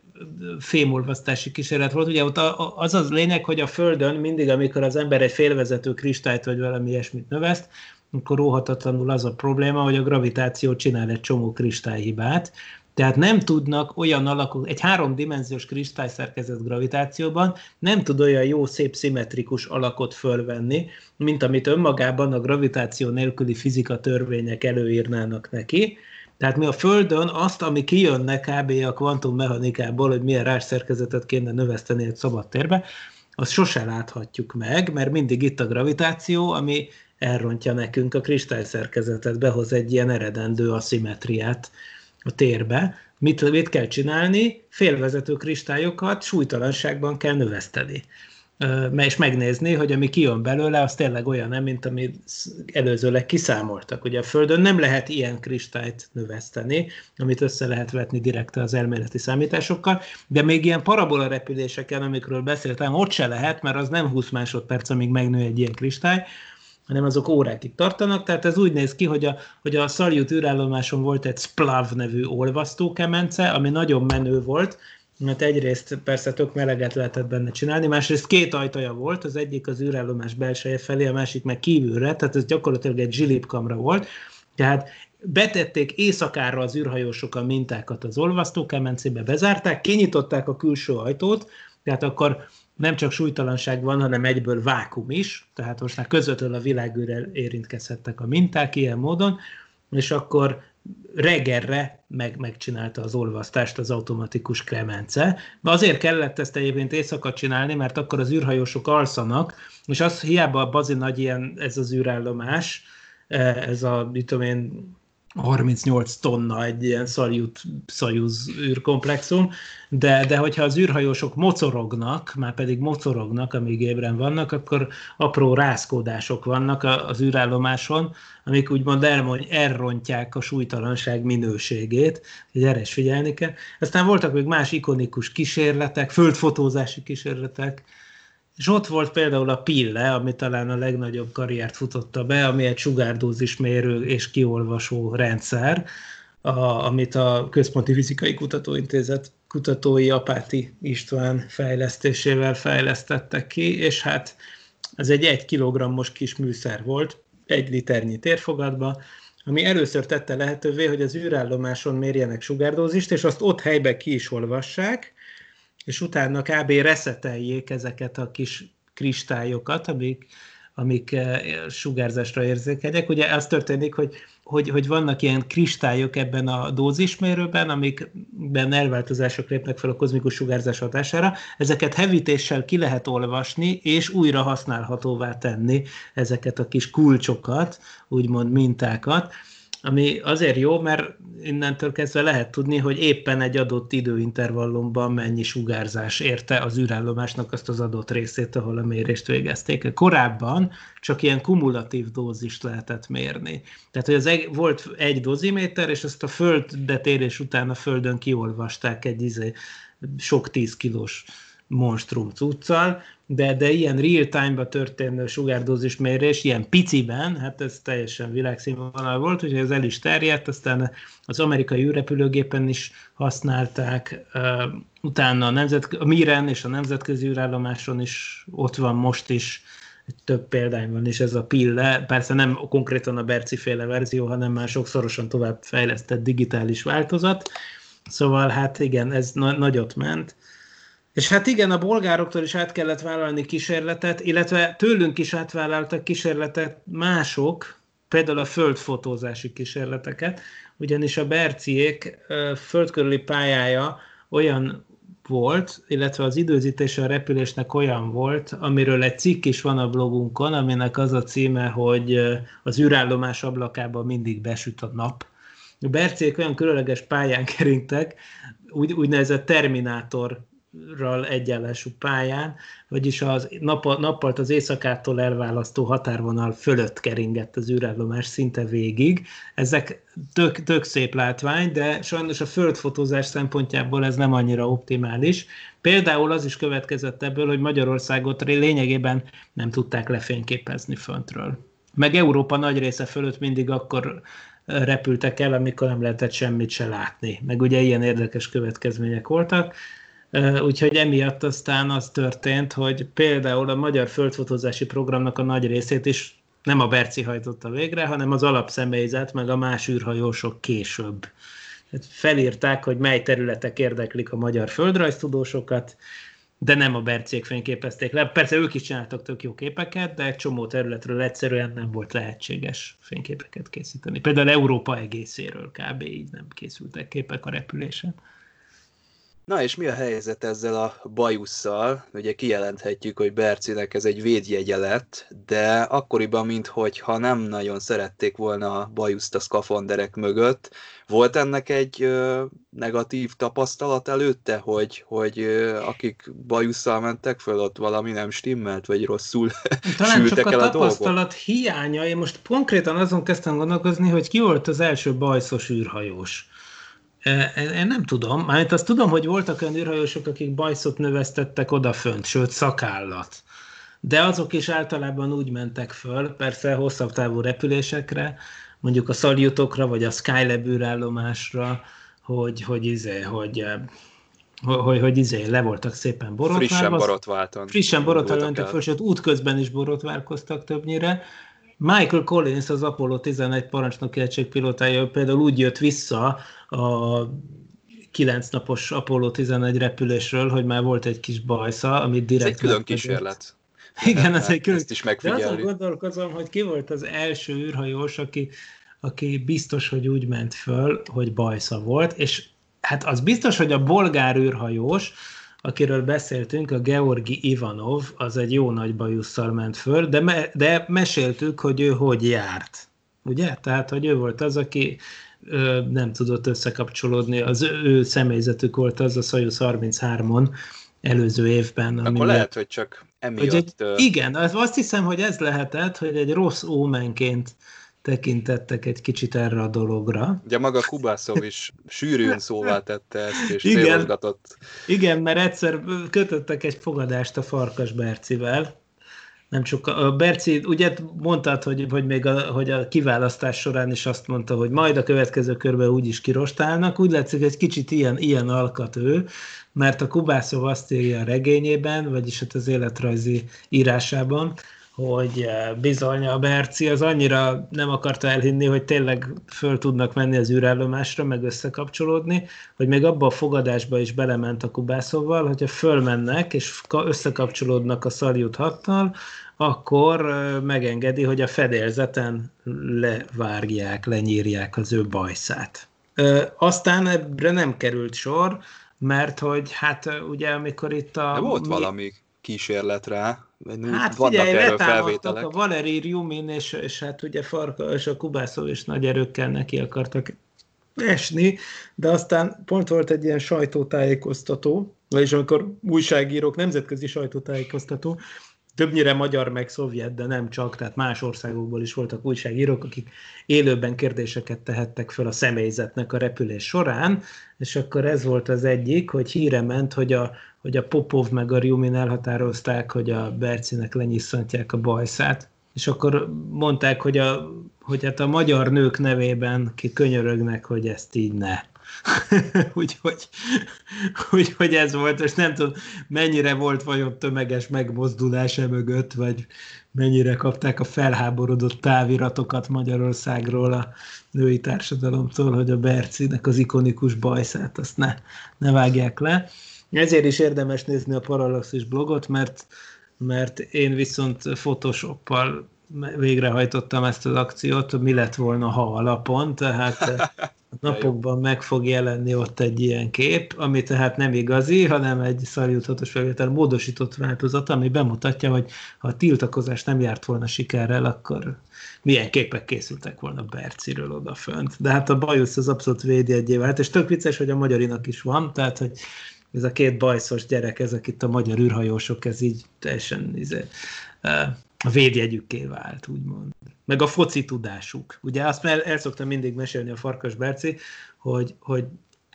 fémolvasztási kísérlet volt. Ugye ott az az lényeg, hogy a Földön mindig, amikor az ember egy félvezető kristályt vagy valami ilyesmit növeszt, akkor róhatatlanul az a probléma, hogy a gravitáció csinál egy csomó kristályhibát, tehát nem tudnak olyan alakok, egy háromdimenziós kristályszerkezet gravitációban nem tud olyan jó, szép, szimmetrikus alakot fölvenni, mint amit önmagában a gravitáció nélküli fizika törvények előírnának neki, tehát mi a Földön azt, ami kijönne kb. a kvantummechanikából, hogy milyen rásszerkezetet kéne növeszteni egy szabad térbe, azt sose láthatjuk meg, mert mindig itt a gravitáció, ami elrontja nekünk a kristályszerkezetet, behoz egy ilyen eredendő aszimetriát a térbe. Mit, mit kell csinálni? Félvezető kristályokat súlytalanságban kell növeszteni és megnézni, hogy ami kijön belőle, az tényleg olyan nem, mint amit előzőleg kiszámoltak. Ugye a Földön nem lehet ilyen kristályt növeszteni, amit össze lehet vetni direkt az elméleti számításokkal, de még ilyen parabola repüléseken, amikről beszéltem, ott se lehet, mert az nem 20 másodperc, amíg megnő egy ilyen kristály, hanem azok órákig tartanak, tehát ez úgy néz ki, hogy a, hogy a Salyut űrállomáson volt egy Splav nevű olvasztókemence, ami nagyon menő volt, mert egyrészt persze tök meleget lehetett benne csinálni, másrészt két ajtaja volt, az egyik az űrállomás belseje felé, a másik meg kívülre, tehát ez gyakorlatilag egy zsilipkamra volt, tehát betették éjszakára az űrhajósok a mintákat az olvasztókemencébe, bezárták, kinyitották a külső ajtót, tehát akkor nem csak súlytalanság van, hanem egyből vákum is, tehát most már közvetlenül a világűrrel érintkezhettek a minták ilyen módon, és akkor reggelre meg, megcsinálta az olvasztást az automatikus Klemence. De azért kellett ezt egyébként éjszaka csinálni, mert akkor az űrhajósok alszanak, és az hiába a bazi nagy ilyen ez az űrállomás, eh, ez a, mit tudom én, 38 tonna egy ilyen Szajut, Szajuz űrkomplexum, de, de hogyha az űrhajósok mocorognak, már pedig mocorognak, amíg ébren vannak, akkor apró rázkódások vannak az űrállomáson, amik úgymond elrontják a súlytalanság minőségét, hogy erre is figyelni kell. Aztán voltak még más ikonikus kísérletek, földfotózási kísérletek, és ott volt például a Pille, ami talán a legnagyobb karriert futotta be, ami egy sugárdózismérő és kiolvasó rendszer, a, amit a Központi Fizikai Kutatóintézet kutatói Apáti István fejlesztésével fejlesztettek ki, és hát ez egy egy kilogrammos kis műszer volt, egy liternyi térfogatba, ami először tette lehetővé, hogy az űrállomáson mérjenek sugárdózist, és azt ott helyben ki is olvassák, és utána kb. reszeteljék ezeket a kis kristályokat, amik, amik eh, sugárzásra érzékenyek. Ugye az történik, hogy hogy, hogy vannak ilyen kristályok ebben a dózismérőben, amikben elváltozások lépnek fel a kozmikus sugárzás hatására. Ezeket hevítéssel ki lehet olvasni, és újra használhatóvá tenni ezeket a kis kulcsokat, úgymond mintákat ami azért jó, mert innentől kezdve lehet tudni, hogy éppen egy adott időintervallumban mennyi sugárzás érte az űrállomásnak azt az adott részét, ahol a mérést végezték. Korábban csak ilyen kumulatív dózist lehetett mérni. Tehát, hogy az egy, volt egy doziméter, és ezt a föld betérés után a földön kiolvasták egy izé, sok tíz kilós monstrum cuccal, de, de ilyen real-time-ba történő sugárdózis mérés, ilyen piciben, hát ez teljesen világszínvonal volt, úgyhogy ez el is terjedt, aztán az amerikai űrrepülőgépen is használták, utána a, nemzet, a Miren és a nemzetközi űrállomáson is ott van most is, több példány van is ez a pille, persze nem konkrétan a Berci féle verzió, hanem már sokszorosan tovább fejlesztett digitális változat, szóval hát igen, ez na- nagyot ment, és hát igen, a bolgároktól is át kellett vállalni kísérletet, illetve tőlünk is átvállaltak kísérletet mások, például a földfotózási kísérleteket, ugyanis a Berciék földkörüli pályája olyan volt, illetve az időzítése a repülésnek olyan volt, amiről egy cikk is van a blogunkon, aminek az a címe, hogy az űrállomás ablakában mindig besüt a nap. A Berciék olyan különleges pályán keringtek, úgy, úgynevezett Terminátor ral egyenlású pályán, vagyis az nap, nappalt az éjszakától elválasztó határvonal fölött keringett az űrállomás szinte végig. Ezek tök, tök szép látvány, de sajnos a földfotózás szempontjából ez nem annyira optimális. Például az is következett ebből, hogy Magyarországot lényegében nem tudták lefényképezni föntről. Meg Európa nagy része fölött mindig akkor repültek el, amikor nem lehetett semmit se látni. Meg ugye ilyen érdekes következmények voltak. Úgyhogy emiatt aztán az történt, hogy például a magyar földfotózási programnak a nagy részét is nem a Berci hajtotta végre, hanem az alapszemélyzet, meg a más űrhajósok később. Felírták, hogy mely területek érdeklik a magyar földrajztudósokat, de nem a bercék fényképezték le. Persze ők is csináltak tök jó képeket, de egy csomó területről egyszerűen nem volt lehetséges fényképeket készíteni. Például Európa egészéről kb. így nem készültek képek a repülésen. Na és mi a helyzet ezzel a bajusszal? Ugye kijelenthetjük, hogy Bercinek ez egy védjegye lett, de akkoriban, minthogyha nem nagyon szerették volna a bajuszt a szkafanderek mögött. Volt ennek egy ö, negatív tapasztalat előtte, hogy, hogy ö, akik bajusszal mentek föl, ott valami nem stimmelt, vagy rosszul Talán csak a el a tapasztalat dolgok? hiánya. Én most konkrétan azon kezdtem gondolkozni, hogy ki volt az első bajszos űrhajós én nem tudom, mert azt tudom, hogy voltak olyan űrhajósok, akik bajszot növesztettek odafönt, sőt szakállat. De azok is általában úgy mentek föl, persze hosszabb távú repülésekre, mondjuk a szaljutokra, vagy a Skylab űrállomásra, hogy, hogy, izé, hogy, hogy, hogy izé, le voltak szépen borotválva. Frissen borotváltan. Frissen borotválva mentek föl, sőt útközben is borotválkoztak többnyire, Michael Collins, az Apollo 11 parancsnoki egység pilótája például úgy jött vissza a kilenc napos Apollo 11 repülésről, hogy már volt egy kis bajsza, amit direkt... Ez egy külön kísérlet. Igen, ez egy külön... Ezt is De azon gondolkozom, hogy ki volt az első űrhajós, aki, aki biztos, hogy úgy ment föl, hogy bajsza volt, és hát az biztos, hogy a bolgár űrhajós, akiről beszéltünk, a Georgi Ivanov, az egy jó nagy bajusszal ment föl, de, me, de meséltük, hogy ő hogy járt. Ugye? Tehát, hogy ő volt az, aki ö, nem tudott összekapcsolódni, az ő személyzetük volt az a Soyuz 33-on előző évben. Akkor lehet, hogy csak emiatt... Hogy egy, igen, azt hiszem, hogy ez lehetett, hogy egy rossz ómenként tekintettek egy kicsit erre a dologra. Ugye maga Kubászov is sűrűn szóvá tette ezt, és igen, Igen, mert egyszer kötöttek egy fogadást a Farkas Bercivel, nem csak a Berci, ugye mondtad, hogy, hogy még a, hogy a kiválasztás során is azt mondta, hogy majd a következő körben úgy is kirostálnak, úgy látszik, egy kicsit ilyen, ilyen alkat ő, mert a Kubászov azt írja a regényében, vagyis hát az életrajzi írásában, hogy eh, bizony a Berci az annyira nem akarta elhinni, hogy tényleg föl tudnak menni az űrállomásra, meg összekapcsolódni, hogy még abba a fogadásba is belement a Kubászóval, hogyha fölmennek és összekapcsolódnak a Szaljut hattal, akkor megengedi, hogy a fedélzeten levárják, lenyírják az ő bajszát. Aztán ebbre nem került sor, mert hogy hát ugye amikor itt a... De volt mi... valami kísérlet rá, Hát figyelj, letámadtak a Valeri Rjumin, és, és hát ugye Farka és a Kubászov is nagy erőkkel neki akartak esni, de aztán pont volt egy ilyen sajtótájékoztató, vagyis amikor újságírók, nemzetközi sajtótájékoztató, többnyire magyar meg szovjet, de nem csak, tehát más országokból is voltak újságírók, akik élőben kérdéseket tehettek fel a személyzetnek a repülés során, és akkor ez volt az egyik, hogy híre ment, hogy a, hogy a Popov meg a Rjumin elhatározták, hogy a Bercinek lenyisszantják a bajszát, és akkor mondták, hogy, a, hogy hát a magyar nők nevében ki könyörögnek, hogy ezt így ne. Úgyhogy úgy, hogy ez volt, és nem tudom, mennyire volt vajon tömeges megmozdulás e mögött, vagy mennyire kapták a felháborodott táviratokat Magyarországról a női társadalomtól, hogy a Bercinek az ikonikus bajszát azt ne, ne vágják le. Ezért is érdemes nézni a Parallaxis blogot, mert, mert én viszont Photoshoppal végrehajtottam ezt az akciót, mi lett volna, ha alapon, tehát a napokban meg fog jelenni ott egy ilyen kép, ami tehát nem igazi, hanem egy szarjuthatós felvétel módosított változat, ami bemutatja, hogy ha a tiltakozás nem járt volna sikerrel, akkor milyen képek készültek volna Berciről odafönt. De hát a bajusz az abszolút védjegyé vált, és tök vicces, hogy a magyarinak is van, tehát hogy ez a két bajszos gyerek, ezek itt a magyar űrhajósok, ez így teljesen izé, a védjegyükké vált, úgymond. Meg a foci tudásuk. Ugye azt el, el szoktam mindig mesélni a Farkas Berci, hogy, hogy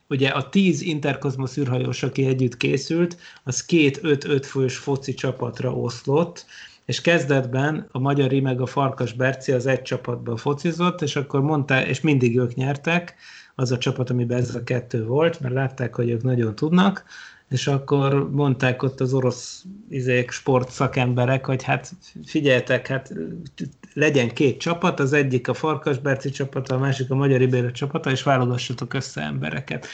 ugye a tíz interkozmosz űrhajós, aki együtt készült, az két 5-5 fős foci csapatra oszlott, és kezdetben a Magyari meg a Farkas Berci az egy csapatban focizott, és akkor mondta, és mindig ők nyertek, az a csapat, amiben ez a kettő volt, mert látták, hogy ők nagyon tudnak, és akkor mondták ott az orosz izék, sport szakemberek, hogy hát figyeljetek, hát legyen két csapat, az egyik a Farkasberci csapata, a másik a Magyar Ibéra csapata, és válogassatok össze embereket.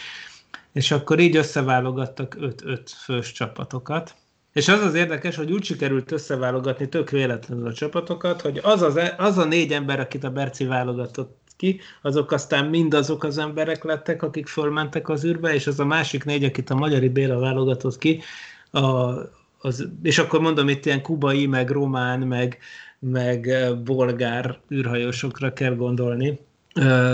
És akkor így összeválogattak 5-5 fős csapatokat. És az az érdekes, hogy úgy sikerült összeválogatni tök véletlenül a csapatokat, hogy az, az, az a négy ember, akit a Berci válogatott ki, azok aztán mind azok az emberek lettek, akik fölmentek az űrbe, és az a másik négy, akit a Magyari Béla válogatott ki, a, az, és akkor mondom, itt ilyen kubai, meg román, meg, meg bolgár űrhajósokra kell gondolni,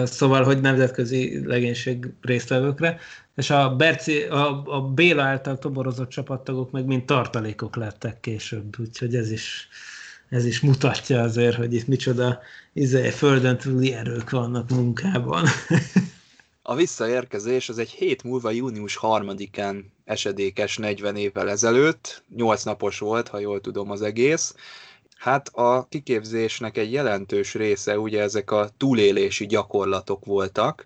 szóval, hogy nemzetközi legénység résztvevőkre, és a, Berci, a, a Béla által toborozott csapattagok meg mind tartalékok lettek később, úgyhogy ez is, ez is mutatja azért, hogy itt micsoda izé, földön túli erők vannak munkában. A visszaérkezés az egy hét múlva június 3-án esedékes 40 évvel ezelőtt, 8 napos volt, ha jól tudom az egész. Hát a kiképzésnek egy jelentős része ugye ezek a túlélési gyakorlatok voltak,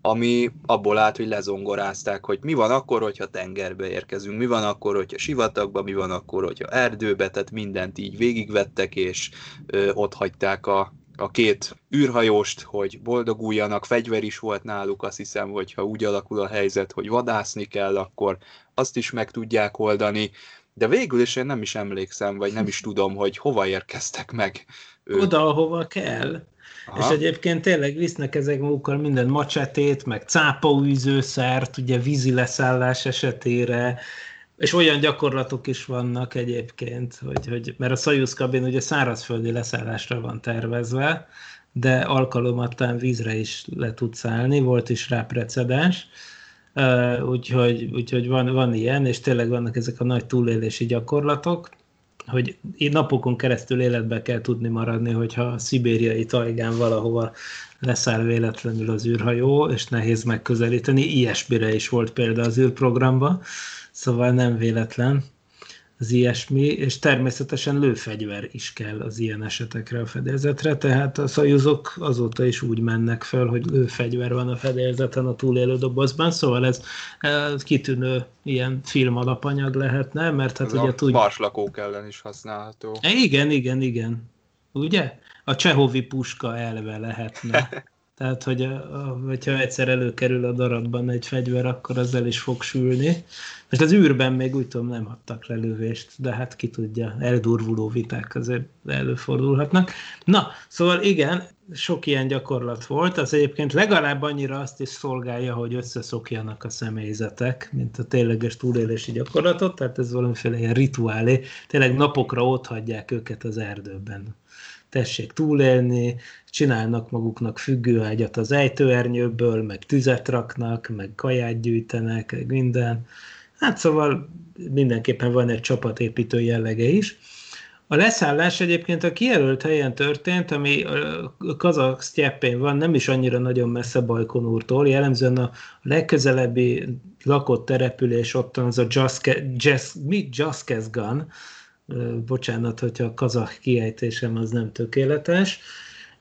ami abból állt, hogy lezongorázták, hogy mi van akkor, hogyha tengerbe érkezünk, mi van akkor, hogyha sivatagba, mi van akkor, hogyha erdőbe, tehát mindent így végigvettek, és ö, ott hagyták a, a két űrhajóst, hogy boldoguljanak, fegyver is volt náluk, azt hiszem, hogy ha úgy alakul a helyzet, hogy vadászni kell, akkor azt is meg tudják oldani, de végül is én nem is emlékszem, vagy nem is tudom, hogy hova érkeztek meg. Ők. Oda, ahova kell. Aha. És egyébként tényleg visznek ezek magukkal minden macsetét, meg cápaújzőszert, ugye vízi leszállás esetére, és olyan gyakorlatok is vannak egyébként, hogy, hogy mert a Soyuz kabin ugye szárazföldi leszállásra van tervezve, de alkalomattán vízre is le tud szállni, volt is rá precedens, úgyhogy, úgyhogy van, van ilyen, és tényleg vannak ezek a nagy túlélési gyakorlatok, hogy napokon keresztül életbe kell tudni maradni, hogyha a szibériai tajgán valahova leszáll véletlenül az űrhajó, és nehéz megközelíteni. Ilyesmire is volt példa az űrprogramban, szóval nem véletlen az ilyesmi, és természetesen lőfegyver is kell az ilyen esetekre a fedélzetre, tehát a szajuzok azóta is úgy mennek föl, hogy lőfegyver van a fedélzeten a túlélő dobozban, szóval ez, kitűnő ilyen film alapanyag lehetne, mert hát ez ugye tud... Marslakók ellen is használható. E, igen, igen, igen. Ugye? A Csehovi puska elve lehetne. Tehát, hogy a, a, hogyha egyszer előkerül a darabban egy fegyver, akkor az el is fog sülni. Most az űrben még úgy tudom nem adtak lelövést, de hát ki tudja, eldurvuló viták azért előfordulhatnak. Na, szóval igen, sok ilyen gyakorlat volt, az egyébként legalább annyira azt is szolgálja, hogy összeszokjanak a személyzetek, mint a tényleges túlélési gyakorlatot, tehát ez valamiféle ilyen rituálé, tényleg napokra ott hagyják őket az erdőben tessék túlélni, csinálnak maguknak függőágyat az ejtőernyőből, meg tüzet raknak, meg kaját gyűjtenek, meg minden. Hát szóval mindenképpen van egy csapatépítő jellege is. A leszállás egyébként a kijelölt helyen történt, ami kazak sztyeppén van, nem is annyira nagyon messze Bajkonúrtól, jellemzően a legközelebbi lakott település ott az a Jaskeszgan, bocsánat, hogyha a kazak kiejtésem az nem tökéletes,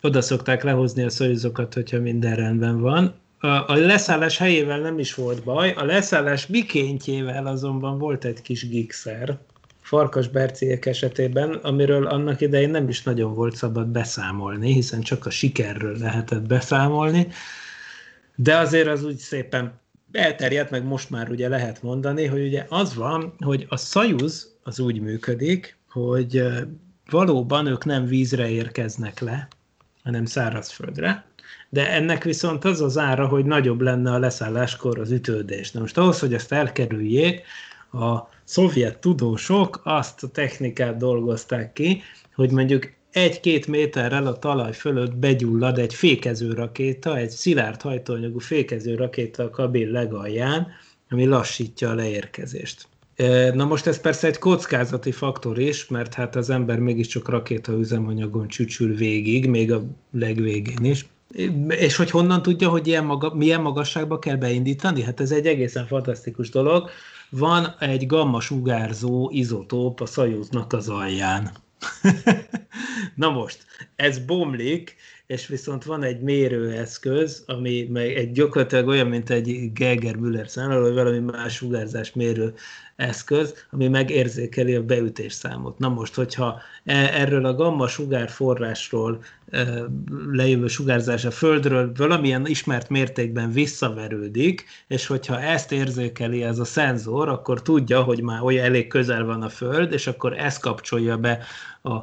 oda szokták lehozni a szojuzokat, hogyha minden rendben van. A, leszállás helyével nem is volt baj, a leszállás mikéntjével azonban volt egy kis gigszer, Farkas Berciek esetében, amiről annak idején nem is nagyon volt szabad beszámolni, hiszen csak a sikerről lehetett beszámolni, de azért az úgy szépen elterjedt, meg most már ugye lehet mondani, hogy ugye az van, hogy a Szajuz az úgy működik, hogy valóban ők nem vízre érkeznek le, hanem szárazföldre, de ennek viszont az az ára, hogy nagyobb lenne a leszálláskor az ütődés. Na most ahhoz, hogy ezt elkerüljék, a szovjet tudósok azt a technikát dolgozták ki, hogy mondjuk egy-két méterrel a talaj fölött begyullad egy fékező rakéta, egy szilárd hajtóanyagú fékező rakéta a kabin legalján, ami lassítja a leérkezést. Na most ez persze egy kockázati faktor is, mert hát az ember mégiscsak rakéta üzemanyagon csücsül végig, még a legvégén is. És hogy honnan tudja, hogy ilyen maga, milyen magasságba kell beindítani? Hát ez egy egészen fantasztikus dolog. Van egy gamma sugárzó izotóp a szajúznak az alján. Na most, ez bomlik, és viszont van egy mérőeszköz, ami egy gyakorlatilag olyan, mint egy Geiger-Müller számláló, vagy valami más sugárzás mérő eszköz, ami megérzékeli a beütés számot. Na most, hogyha e, erről a gamma sugár forrásról e, lejövő sugárzás a Földről valamilyen ismert mértékben visszaverődik, és hogyha ezt érzékeli ez a szenzor, akkor tudja, hogy már olyan elég közel van a Föld, és akkor ezt kapcsolja be a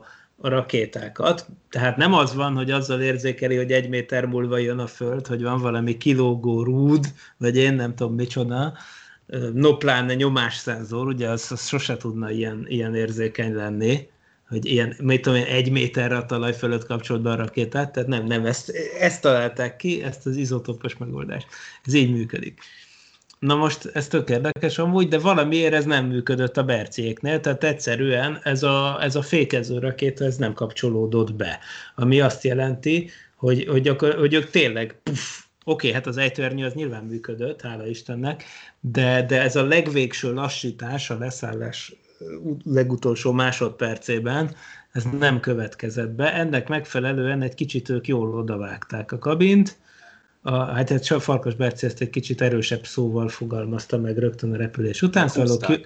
a rakétákat. Tehát nem az van, hogy azzal érzékeli, hogy egy méter múlva jön a Föld, hogy van valami kilógó rúd, vagy én nem tudom micsoda, no pláne nyomásszenzor, ugye az, az sose tudna ilyen, ilyen érzékeny lenni, hogy ilyen, mit tudom én, egy méterre a talaj fölött kapcsolt be a rakétát, tehát nem, nem, ezt, ezt találták ki, ezt az izotopos megoldást. Ez így működik. Na most ez tök érdekes amúgy, de valamiért ez nem működött a berciéknél, tehát egyszerűen ez a, ez a fékező rakéta ez nem kapcsolódott be, ami azt jelenti, hogy, hogy, akkor, hogy ők tényleg puff, Oké, okay, hát az ejtőernyő az nyilván működött, hála Istennek, de, de ez a legvégső lassítás a leszállás legutolsó másodpercében, ez nem következett be. Ennek megfelelően egy kicsit ők jól odavágták a kabint, a, hát egy Farkas Berci ezt egy kicsit erősebb szóval fogalmazta meg rögtön a repülés után. Szóval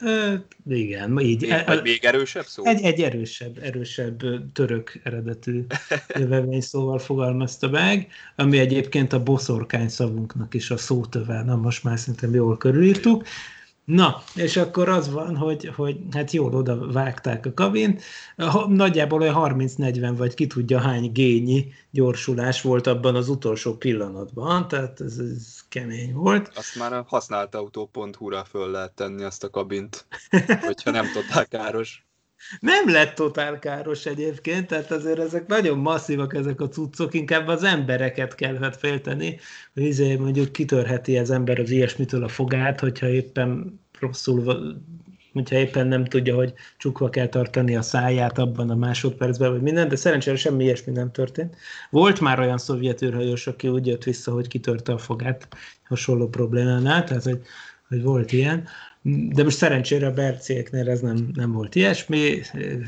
ki, igen, így. Még, még erősebb szó? Egy, egy erősebb, erősebb török eredetű jövevény szóval fogalmazta meg, ami egyébként a boszorkány szavunknak is a szótöve, na most már szerintem jól körülírtuk. Na, és akkor az van, hogy, hogy hát jól oda vágták a kabint, nagyjából olyan 30-40 vagy ki tudja hány gényi gyorsulás volt abban az utolsó pillanatban, tehát ez, ez kemény volt. Azt már a használt autó.hu-ra föl lehet tenni azt a kabint, hogyha nem totál káros. Nem lett totál káros egyébként, tehát azért ezek nagyon masszívak ezek a cuccok, inkább az embereket kellett félteni, hogy izé mondjuk kitörheti az ember az ilyesmitől a fogát, hogyha éppen rosszul, hogyha éppen nem tudja, hogy csukva kell tartani a száját abban a másodpercben, vagy minden, de szerencsére semmi ilyesmi nem történt. Volt már olyan szovjet űrhajós, aki úgy jött vissza, hogy kitörte a fogát hasonló problémánál, tehát hogy hogy volt ilyen. De most szerencsére a Bercieknél ez nem, nem volt ilyesmi,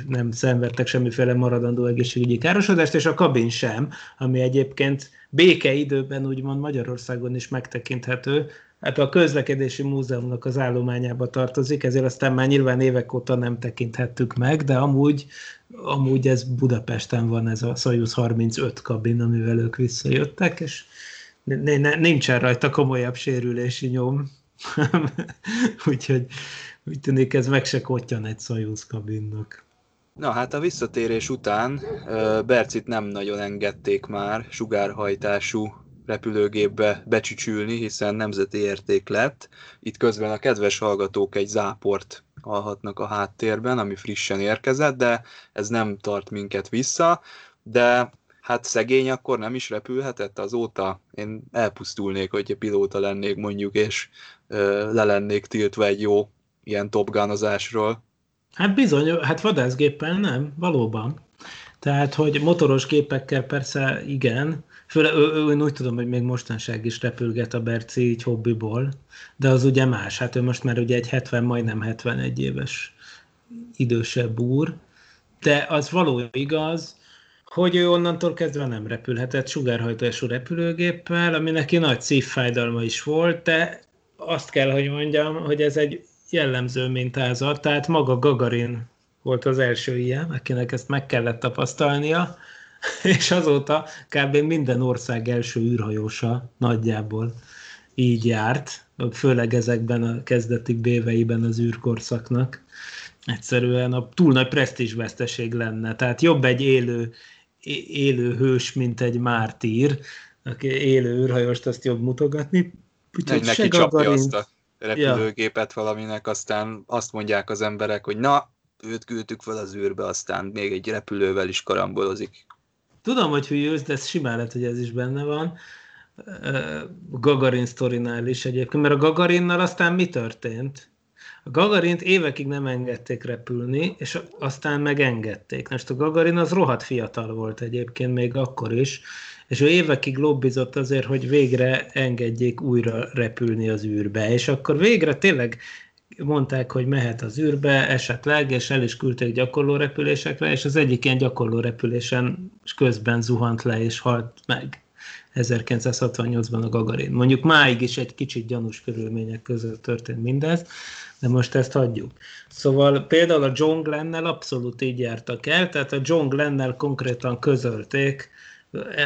nem szenvedtek semmiféle maradandó egészségügyi károsodást, és a kabin sem, ami egyébként békeidőben úgymond Magyarországon is megtekinthető, hát a közlekedési múzeumnak az állományába tartozik, ezért aztán már nyilván évek óta nem tekinthettük meg, de amúgy, amúgy ez Budapesten van ez a Soyuz 35 kabin, amivel ők visszajöttek, és nincsen rajta komolyabb sérülési nyom, úgyhogy úgy tűnik ez meg se kottyan egy Soyuz kabinnak. Na hát a visszatérés után Bercit nem nagyon engedték már sugárhajtású repülőgépbe becsücsülni, hiszen nemzeti érték lett. Itt közben a kedves hallgatók egy záport hallhatnak a háttérben, ami frissen érkezett, de ez nem tart minket vissza, de hát szegény akkor nem is repülhetett azóta. Én elpusztulnék, hogyha pilóta lennék mondjuk, és le lennék tiltva egy jó ilyen topgánozásról. Hát bizony, hát vadászgéppel nem, valóban. Tehát, hogy motoros gépekkel persze igen, Főle, ő, én úgy tudom, hogy még mostanság is repülget a Berci így hobbiból, de az ugye más. Hát ő most már ugye egy 70, majdnem 71 éves idősebb úr, de az való igaz, hogy ő onnantól kezdve nem repülhetett sugárhajtású repülőgéppel, ami neki nagy szívfájdalma is volt, de azt kell, hogy mondjam, hogy ez egy jellemző mintázat, tehát maga Gagarin volt az első ilyen, akinek ezt meg kellett tapasztalnia, és azóta kb. minden ország első űrhajósa nagyjából így járt, főleg ezekben a kezdeti béveiben az űrkorszaknak. Egyszerűen a túl nagy presztízsveszteség lenne. Tehát jobb egy élő, élő hős, mint egy mártír, aki élő űrhajóst azt jobb mutogatni. Úgyhogy neki csapja azt a repülőgépet ja. valaminek, aztán azt mondják az emberek, hogy na, őt küldtük fel az űrbe, aztán még egy repülővel is karambolozik. Tudom, hogy hülyőz, de ez simán lehet, hogy ez is benne van. A Gagarin sztorinál is egyébként, mert a Gagarinnal aztán mi történt? A Gagarint évekig nem engedték repülni, és aztán megengedték. Most a Gagarin az rohadt fiatal volt egyébként még akkor is, és ő évekig lobbizott azért, hogy végre engedjék újra repülni az űrbe, és akkor végre tényleg mondták, hogy mehet az űrbe esetleg, és el is küldték gyakorló repülésekre, és az egyik ilyen gyakorló repülésen közben zuhant le, és halt meg 1968-ban a Gagarin. Mondjuk máig is egy kicsit gyanús körülmények között történt mindez, de most ezt hagyjuk. Szóval például a John Glennel abszolút így jártak el, tehát a John Glennel konkrétan közölték,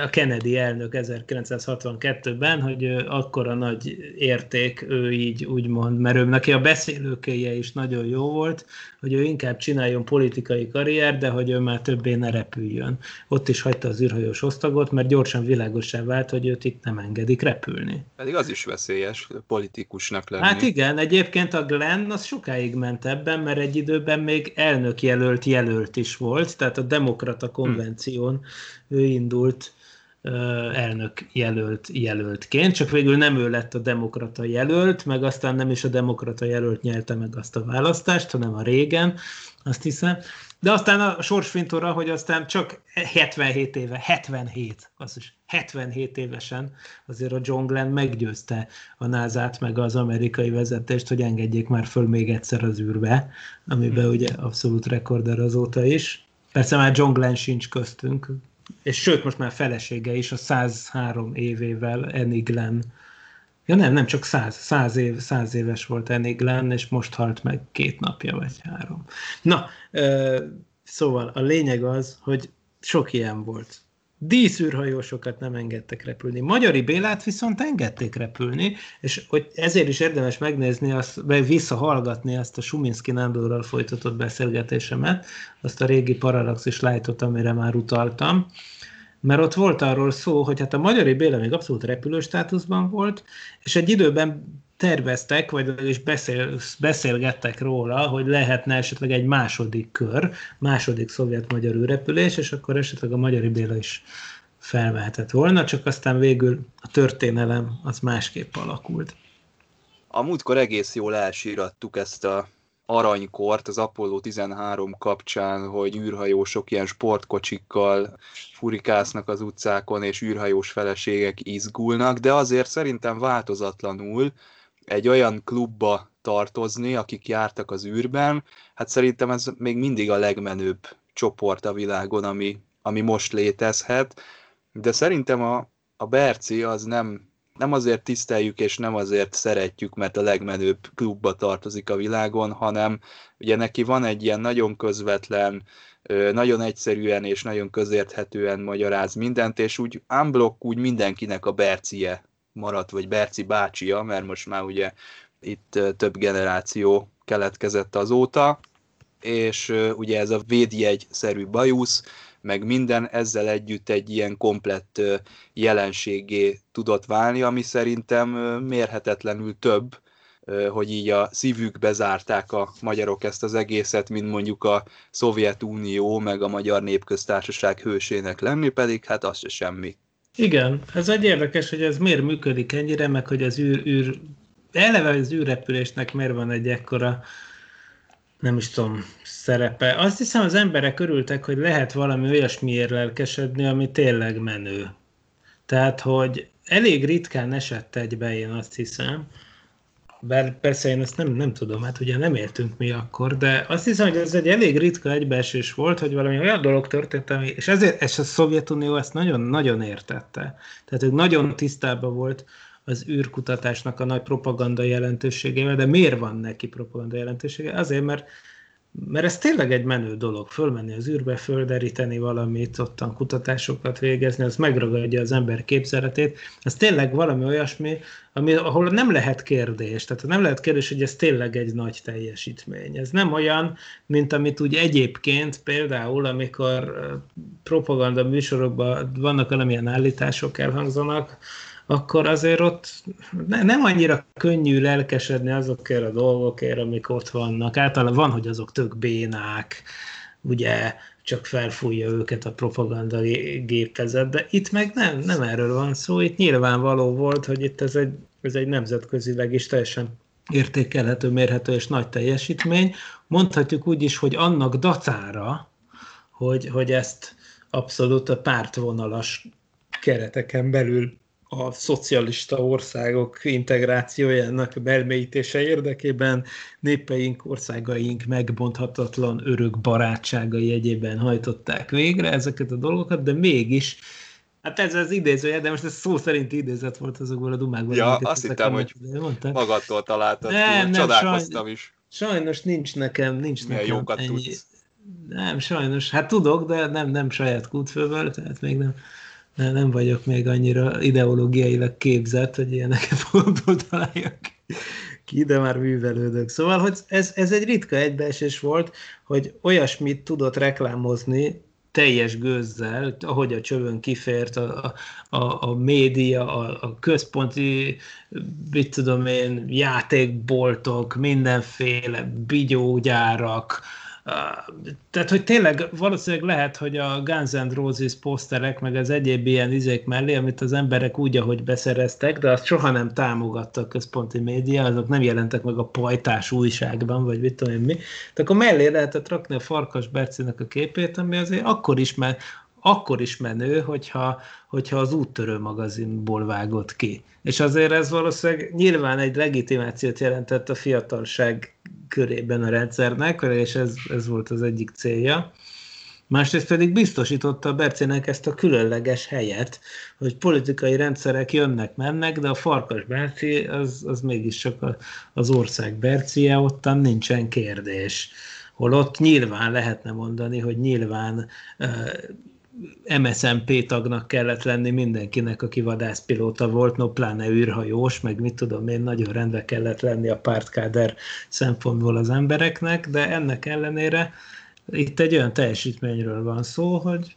a Kennedy elnök 1962-ben, hogy akkora nagy érték ő így úgymond, mert ő neki a beszélőkéje is nagyon jó volt, hogy ő inkább csináljon politikai karrier, de hogy ő már többé ne repüljön. Ott is hagyta az űrhajós osztagot, mert gyorsan világosá vált, hogy őt itt nem engedik repülni. Pedig az is veszélyes politikusnak lenni. Hát igen, egyébként a Glenn az sokáig ment ebben, mert egy időben még elnök jelölt jelölt is volt, tehát a demokrata konvención hm. Ő indult elnök jelölt jelöltként, csak végül nem ő lett a demokrata jelölt, meg aztán nem is a demokrata jelölt nyerte meg azt a választást, hanem a régen, azt hiszem. De aztán a sorsfintora, hogy aztán csak 77 éve, 77, az is 77 évesen azért a John Glenn meggyőzte a NASA-t, meg az amerikai vezetést, hogy engedjék már föl még egyszer az űrbe, amiben hmm. ugye abszolút rekorder azóta is. Persze már John Glenn sincs köztünk, és sőt, most már felesége is a 103 évével Annie. Ja nem, nem csak 100, 100, év, 100 éves volt Annie és most halt meg két napja, vagy három. Na, szóval a lényeg az, hogy sok ilyen volt díszűrhajósokat nem engedtek repülni. Magyari Bélát viszont engedték repülni, és hogy ezért is érdemes megnézni, azt, vagy visszahallgatni azt a Suminski Nándorral folytatott beszélgetésemet, azt a régi Paralaxis Lightot, amire már utaltam, mert ott volt arról szó, hogy hát a Magyari Béla még abszolút repülő státuszban volt, és egy időben terveztek, vagy is beszél, beszélgettek róla, hogy lehetne esetleg egy második kör, második szovjet-magyar űrrepülés, és akkor esetleg a Magyari Béla is felvehetett volna, csak aztán végül a történelem az másképp alakult. A múltkor egész jól elsírattuk ezt a aranykort az Apollo 13 kapcsán, hogy űrhajósok ilyen sportkocsikkal furikásznak az utcákon, és űrhajós feleségek izgulnak, de azért szerintem változatlanul egy olyan klubba tartozni, akik jártak az űrben, hát szerintem ez még mindig a legmenőbb csoport a világon, ami, ami most létezhet, de szerintem a, a Berci az nem, nem azért tiszteljük és nem azért szeretjük, mert a legmenőbb klubba tartozik a világon, hanem ugye neki van egy ilyen nagyon közvetlen, nagyon egyszerűen és nagyon közérthetően magyaráz mindent, és úgy unblock úgy mindenkinek a Bercie maradt, vagy Berci bácsia, mert most már ugye itt több generáció keletkezett azóta, és ugye ez a védjegy-szerű bajusz, meg minden ezzel együtt egy ilyen komplett jelenségé tudott válni, ami szerintem mérhetetlenül több, hogy így a szívükbe zárták a magyarok ezt az egészet, mint mondjuk a Szovjetunió, meg a Magyar Népköztársaság hősének lenni, pedig hát az se semmi. Igen, ez egy érdekes, hogy ez miért működik ennyire, meg hogy az űr, űr eleve az űrrepülésnek miért van egy ekkora nem is tudom, szerepe. Azt hiszem az emberek örültek, hogy lehet valami olyasmiért lelkesedni, ami tényleg menő. Tehát, hogy elég ritkán esett egybe, én azt hiszem, bár persze én ezt nem, nem tudom, hát ugye nem éltünk mi akkor, de azt hiszem, hogy ez egy elég ritka egybeesés volt, hogy valami olyan dolog történt, ami, és ezért és a Szovjetunió ezt nagyon-nagyon értette. Tehát ők nagyon tisztában volt az űrkutatásnak a nagy propaganda jelentőségével, de miért van neki propaganda jelentősége? Azért, mert mert ez tényleg egy menő dolog, fölmenni az űrbe, földeríteni valamit, ottan kutatásokat végezni, az megragadja az ember képzeletét. Ez tényleg valami olyasmi, ami, ahol nem lehet kérdés. Tehát nem lehet kérdés, hogy ez tényleg egy nagy teljesítmény. Ez nem olyan, mint amit úgy egyébként például, amikor propaganda műsorokban vannak valamilyen állítások elhangzanak, akkor azért ott ne, nem annyira könnyű lelkesedni azokért a dolgokért, amik ott vannak. Általában van, hogy azok tök bénák, ugye csak felfújja őket a propaganda gépezet, de itt meg nem, nem erről van szó, itt nyilvánvaló volt, hogy itt ez egy, ez egy nemzetközileg is teljesen értékelhető, mérhető és nagy teljesítmény. Mondhatjuk úgy is, hogy annak dacára, hogy, hogy ezt abszolút a pártvonalas kereteken belül a szocialista országok integrációjának belmélyítése érdekében népeink, országaink megbonthatatlan örök barátságai egyében hajtották végre ezeket a dolgokat, de mégis Hát ez az idézője, de most ez szó szerint idézet volt azokból a dumákból. Ja, azt hittem, hogy mondtad. magadtól találtad nem, nem, csodálkoztam sajn... is. Sajnos nincs nekem, nincs Milyen nekem jókat ennyi... tudsz. Nem, sajnos. Hát tudok, de nem, nem saját kútfőből, tehát még nem nem, nem vagyok még annyira ideológiailag képzett, hogy ilyeneket magamtól találjak ki, de már művelődök. Szóval, hogy ez, ez egy ritka egybeesés volt, hogy olyasmit tudott reklámozni teljes gőzzel, ahogy a csövön kifért a, a, a média, a, a központi, mit tudom én, játékboltok, mindenféle bigyógyárak, tehát, hogy tényleg valószínűleg lehet, hogy a Guns N' Roses poszterek, meg az egyéb ilyen izék mellé, amit az emberek úgy, ahogy beszereztek, de azt soha nem támogatta a központi média, azok nem jelentek meg a pajtás újságban, vagy mit tudom én mi. Tehát akkor mellé lehetett rakni a Farkas Bercinek a képét, ami azért akkor is, mert akkor is menő, hogyha, hogyha az úttörő magazinból vágott ki. És azért ez valószínűleg nyilván egy legitimációt jelentett a fiatalság körében a rendszernek, és ez, ez volt az egyik célja. Másrészt pedig biztosította a Bercének ezt a különleges helyet, hogy politikai rendszerek jönnek-mennek, de a Farkas Berci az, az mégiscsak az ország Bercie, ottan nincsen kérdés. Holott nyilván lehetne mondani, hogy nyilván MSMP tagnak kellett lenni mindenkinek, aki vadászpilóta volt, no pláne űrhajós, meg mit tudom én, nagyon rendbe kellett lenni a pártkáder szempontból az embereknek, de ennek ellenére itt egy olyan teljesítményről van szó, hogy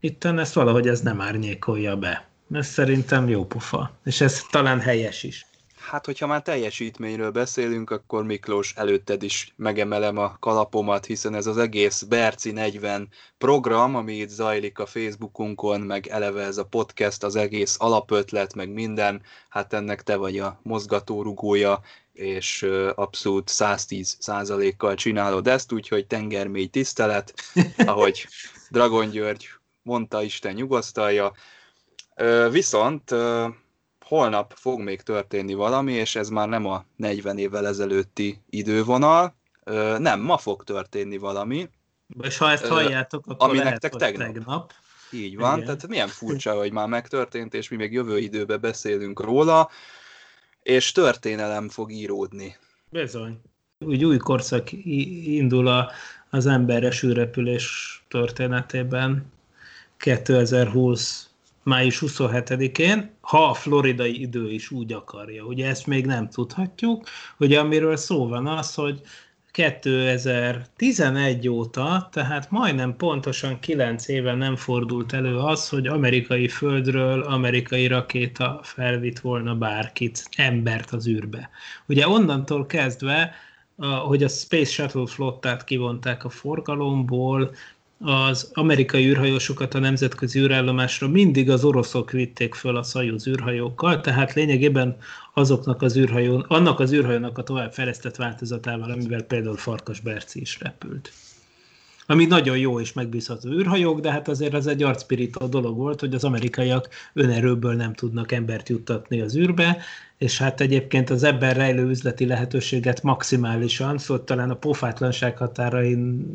itt ezt valahogy ez nem árnyékolja be. Ez szerintem jó pofa, és ez talán helyes is. Hát, hogyha már teljesítményről beszélünk, akkor Miklós előtted is megemelem a kalapomat, hiszen ez az egész Berci 40 program, ami itt zajlik a Facebookunkon, meg eleve ez a podcast, az egész alapötlet, meg minden, hát ennek te vagy a mozgatórugója, és abszolút 110 százalékkal csinálod ezt, úgyhogy tengermély tisztelet, ahogy Dragon György mondta, Isten nyugosztalja. Viszont holnap fog még történni valami, és ez már nem a 40 évvel ezelőtti idővonal, nem, ma fog történni valami. És ha ezt halljátok, akkor ami lehet, nektek tegnap. tegnap. Így van, Igen. tehát milyen furcsa, hogy már megtörtént, és mi még jövő időben beszélünk róla, és történelem fog íródni. Bizony. Úgy új korszak indul a, az emberes űrrepülés történetében 2020 május 27-én, ha a floridai idő is úgy akarja. Ugye ezt még nem tudhatjuk. Ugye amiről szó van az, hogy 2011 óta, tehát majdnem pontosan 9 éve nem fordult elő az, hogy amerikai földről amerikai rakéta felvitt volna bárkit, embert az űrbe. Ugye onnantól kezdve, hogy a Space Shuttle flottát kivonták a forgalomból, az amerikai űrhajósokat a nemzetközi űrállomásra mindig az oroszok vitték föl a Szajuz űrhajókkal, tehát lényegében azoknak az űrhajó, annak az űrhajónak a továbbfejlesztett változatával, amivel például Farkas Berci is repült. Ami nagyon jó és megbízható űrhajók, de hát azért az egy arcpirító dolog volt, hogy az amerikaiak önerőből nem tudnak embert juttatni az űrbe, és hát egyébként az ebben rejlő üzleti lehetőséget maximálisan, szóval talán a pofátlanság határain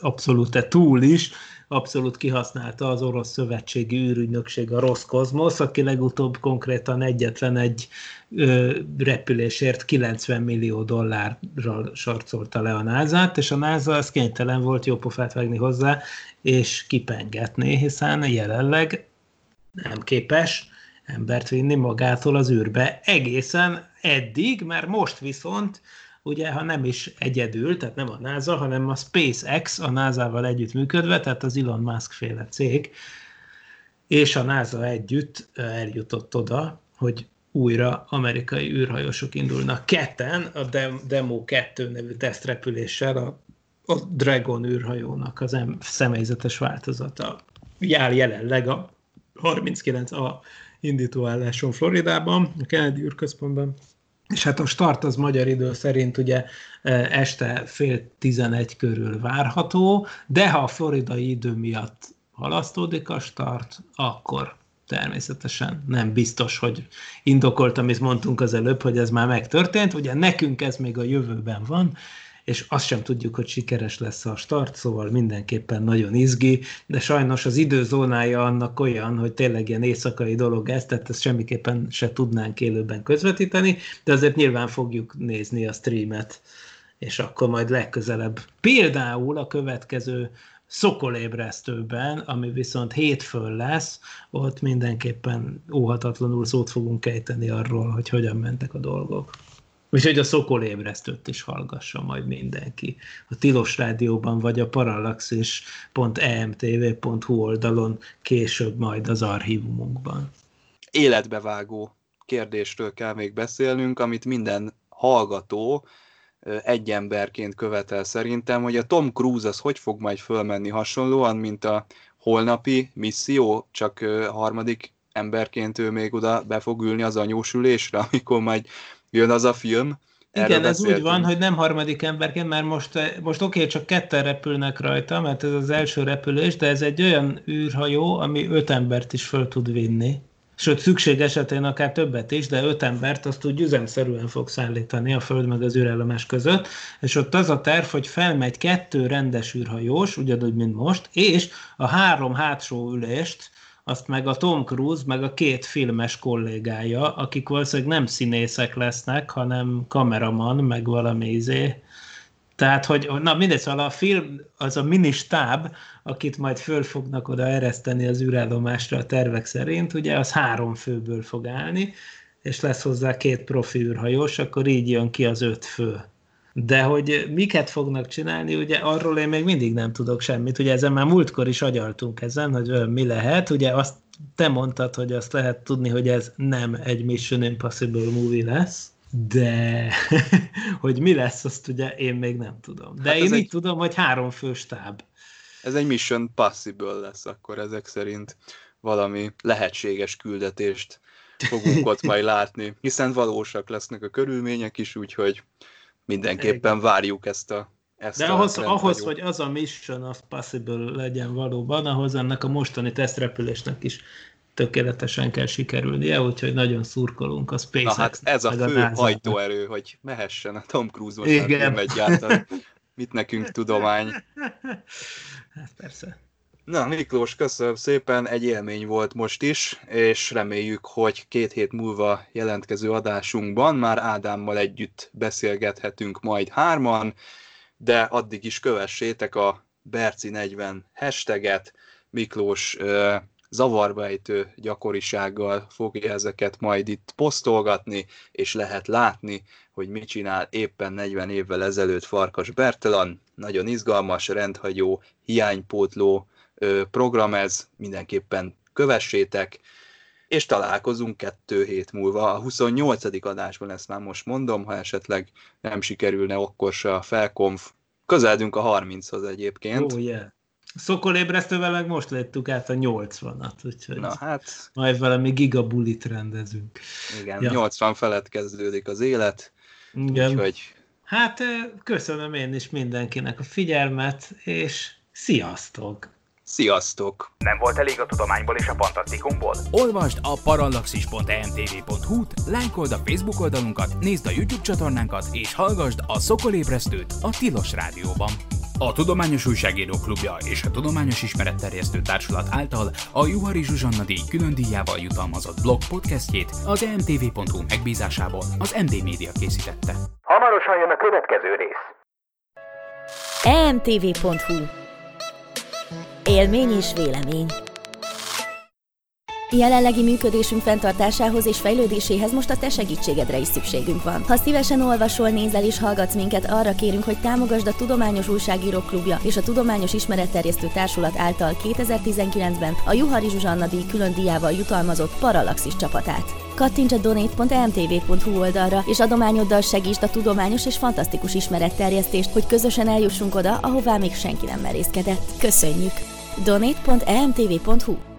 abszolút túl is, abszolút kihasználta az orosz szövetségi űrügynökség, a Roszkozmosz, aki legutóbb konkrétan egyetlen egy ö, repülésért 90 millió dollárral sarcolta le a NASA-t, és a NASA az kénytelen volt jó pofát vágni hozzá, és kipengetni, hiszen jelenleg nem képes embert vinni magától az űrbe egészen eddig, mert most viszont ugye, ha nem is egyedül, tehát nem a NASA, hanem a SpaceX a NASA-val együtt működve, tehát az Elon Musk féle cég, és a NASA együtt eljutott oda, hogy újra amerikai űrhajósok indulnak ketten, a Dem- Demo 2 nevű tesztrepüléssel a, a Dragon űrhajónak az em- személyzetes változata jár jelenleg a 39A indítóálláson Floridában, a Kennedy űrközpontban. És hát a start az magyar idő szerint ugye este fél tizenegy körül várható, de ha a floridai idő miatt halasztódik a start, akkor természetesen nem biztos, hogy indokolt, amit mondtunk az előbb, hogy ez már megtörtént. Ugye nekünk ez még a jövőben van, és azt sem tudjuk, hogy sikeres lesz a start, szóval mindenképpen nagyon izgi, de sajnos az időzónája annak olyan, hogy tényleg ilyen éjszakai dolog ez, tehát ezt semmiképpen se tudnánk élőben közvetíteni, de azért nyilván fogjuk nézni a streamet, és akkor majd legközelebb például a következő szokolébresztőben, ami viszont hétfőn lesz, ott mindenképpen óhatatlanul szót fogunk ejteni arról, hogy hogyan mentek a dolgok. Úgyhogy a szokolébresztőt is hallgassa majd mindenki. A Tilos Rádióban vagy a parallaxis.emtv.hu oldalon később majd az archívumunkban. Életbevágó kérdésről kell még beszélnünk, amit minden hallgató egy emberként követel szerintem, hogy a Tom Cruise az hogy fog majd fölmenni hasonlóan, mint a holnapi misszió, csak harmadik emberként ő még oda be fog ülni az anyósülésre, amikor majd jön az a film. Igen, ez úgy van, hogy nem harmadik emberként, mert most, most oké, okay, csak ketten repülnek rajta, mert ez az első repülés, de ez egy olyan űrhajó, ami öt embert is föl tud vinni. Sőt, szükség esetén akár többet is, de öt embert azt úgy üzemszerűen fog szállítani a Föld meg az űrállomás között, és ott az a terv, hogy felmegy kettő rendes űrhajós, ugyanúgy, mint most, és a három hátsó ülést azt meg a Tom Cruise, meg a két filmes kollégája, akik valószínűleg nem színészek lesznek, hanem kameraman, meg valami izé. Tehát, hogy na mindegy, szóval a film, az a mini stáb, akit majd föl fognak oda ereszteni az űrállomásra a tervek szerint, ugye az három főből fog állni, és lesz hozzá két profi űrhajós, akkor így jön ki az öt fő. De hogy miket fognak csinálni, ugye arról én még mindig nem tudok semmit. Ugye ezen már múltkor is agyaltunk ezen, hogy mi lehet. Ugye azt te mondtad, hogy azt lehet tudni, hogy ez nem egy Mission Impossible movie lesz, de hogy mi lesz, azt ugye én még nem tudom. De hát én így egy... tudom, hogy három fő stáb. Ez egy Mission Possible lesz akkor ezek szerint valami lehetséges küldetést fogunk ott majd látni, hiszen valósak lesznek a körülmények is, úgyhogy mindenképpen várjuk ezt a ezt De ahhoz, ahhoz, hogy az a mission of possible legyen valóban, ahhoz ennek a mostani tesztrepülésnek is tökéletesen kell sikerülnie, úgyhogy nagyon szurkolunk a SpaceX. Na hát ez a fő a hajtóerő, hogy mehessen a Tom Cruise most Igen. egyáltalán. Mit nekünk tudomány? Hát persze. Na, Miklós, köszönöm szépen, egy élmény volt most is, és reméljük, hogy két hét múlva jelentkező adásunkban már Ádámmal együtt beszélgethetünk majd hárman, de addig is kövessétek a Berci40 hashtaget, Miklós zavarbejtő gyakorisággal fogja ezeket majd itt posztolgatni, és lehet látni, hogy mit csinál éppen 40 évvel ezelőtt Farkas Bertalan. Nagyon izgalmas, rendhagyó, hiánypótló program ez, mindenképpen kövessétek, és találkozunk kettő hét múlva. A 28. adásban ezt már most mondom, ha esetleg nem sikerülne akkor se a felkonf. Közeledünk a 30-hoz egyébként. Oh, yeah. Szokolébresztővel meg most lettük át a 80-at, úgyhogy Na, hát... majd valami gigabulit rendezünk. Igen, ja. 80 felett kezdődik az élet, Igen. úgyhogy... Hát köszönöm én is mindenkinek a figyelmet, és sziasztok! Sziasztok! Nem volt elég a tudományból és a fantasztikumból? Olvasd a parallaxis.emtv.hu-t, lájkold a Facebook oldalunkat, nézd a YouTube csatornánkat, és hallgassd a Szokolébresztőt a Tilos Rádióban. A Tudományos Újságíró Klubja és a Tudományos Ismeretterjesztő Társulat által a Juhari Zsuzsanna díj külön díjával jutalmazott blog podcastjét az emtv.hu megbízásából az MD Media készítette. Hamarosan jön a következő rész. emtv.hu Élmény és vélemény. Jelenlegi működésünk fenntartásához és fejlődéséhez most a te segítségedre is szükségünk van. Ha szívesen olvasol, nézel és hallgatsz minket, arra kérünk, hogy támogasd a Tudományos Újságírók Klubja és a Tudományos Ismeretterjesztő Társulat által 2019-ben a Juhari Zsuzsanna díj külön díjával jutalmazott Parallaxis csapatát. Kattints a donate.mtv.hu oldalra, és adományoddal segítsd a tudományos és fantasztikus ismeretterjesztést, hogy közösen eljussunk oda, ahová még senki nem merészkedett. Köszönjük! donate.emtv.hu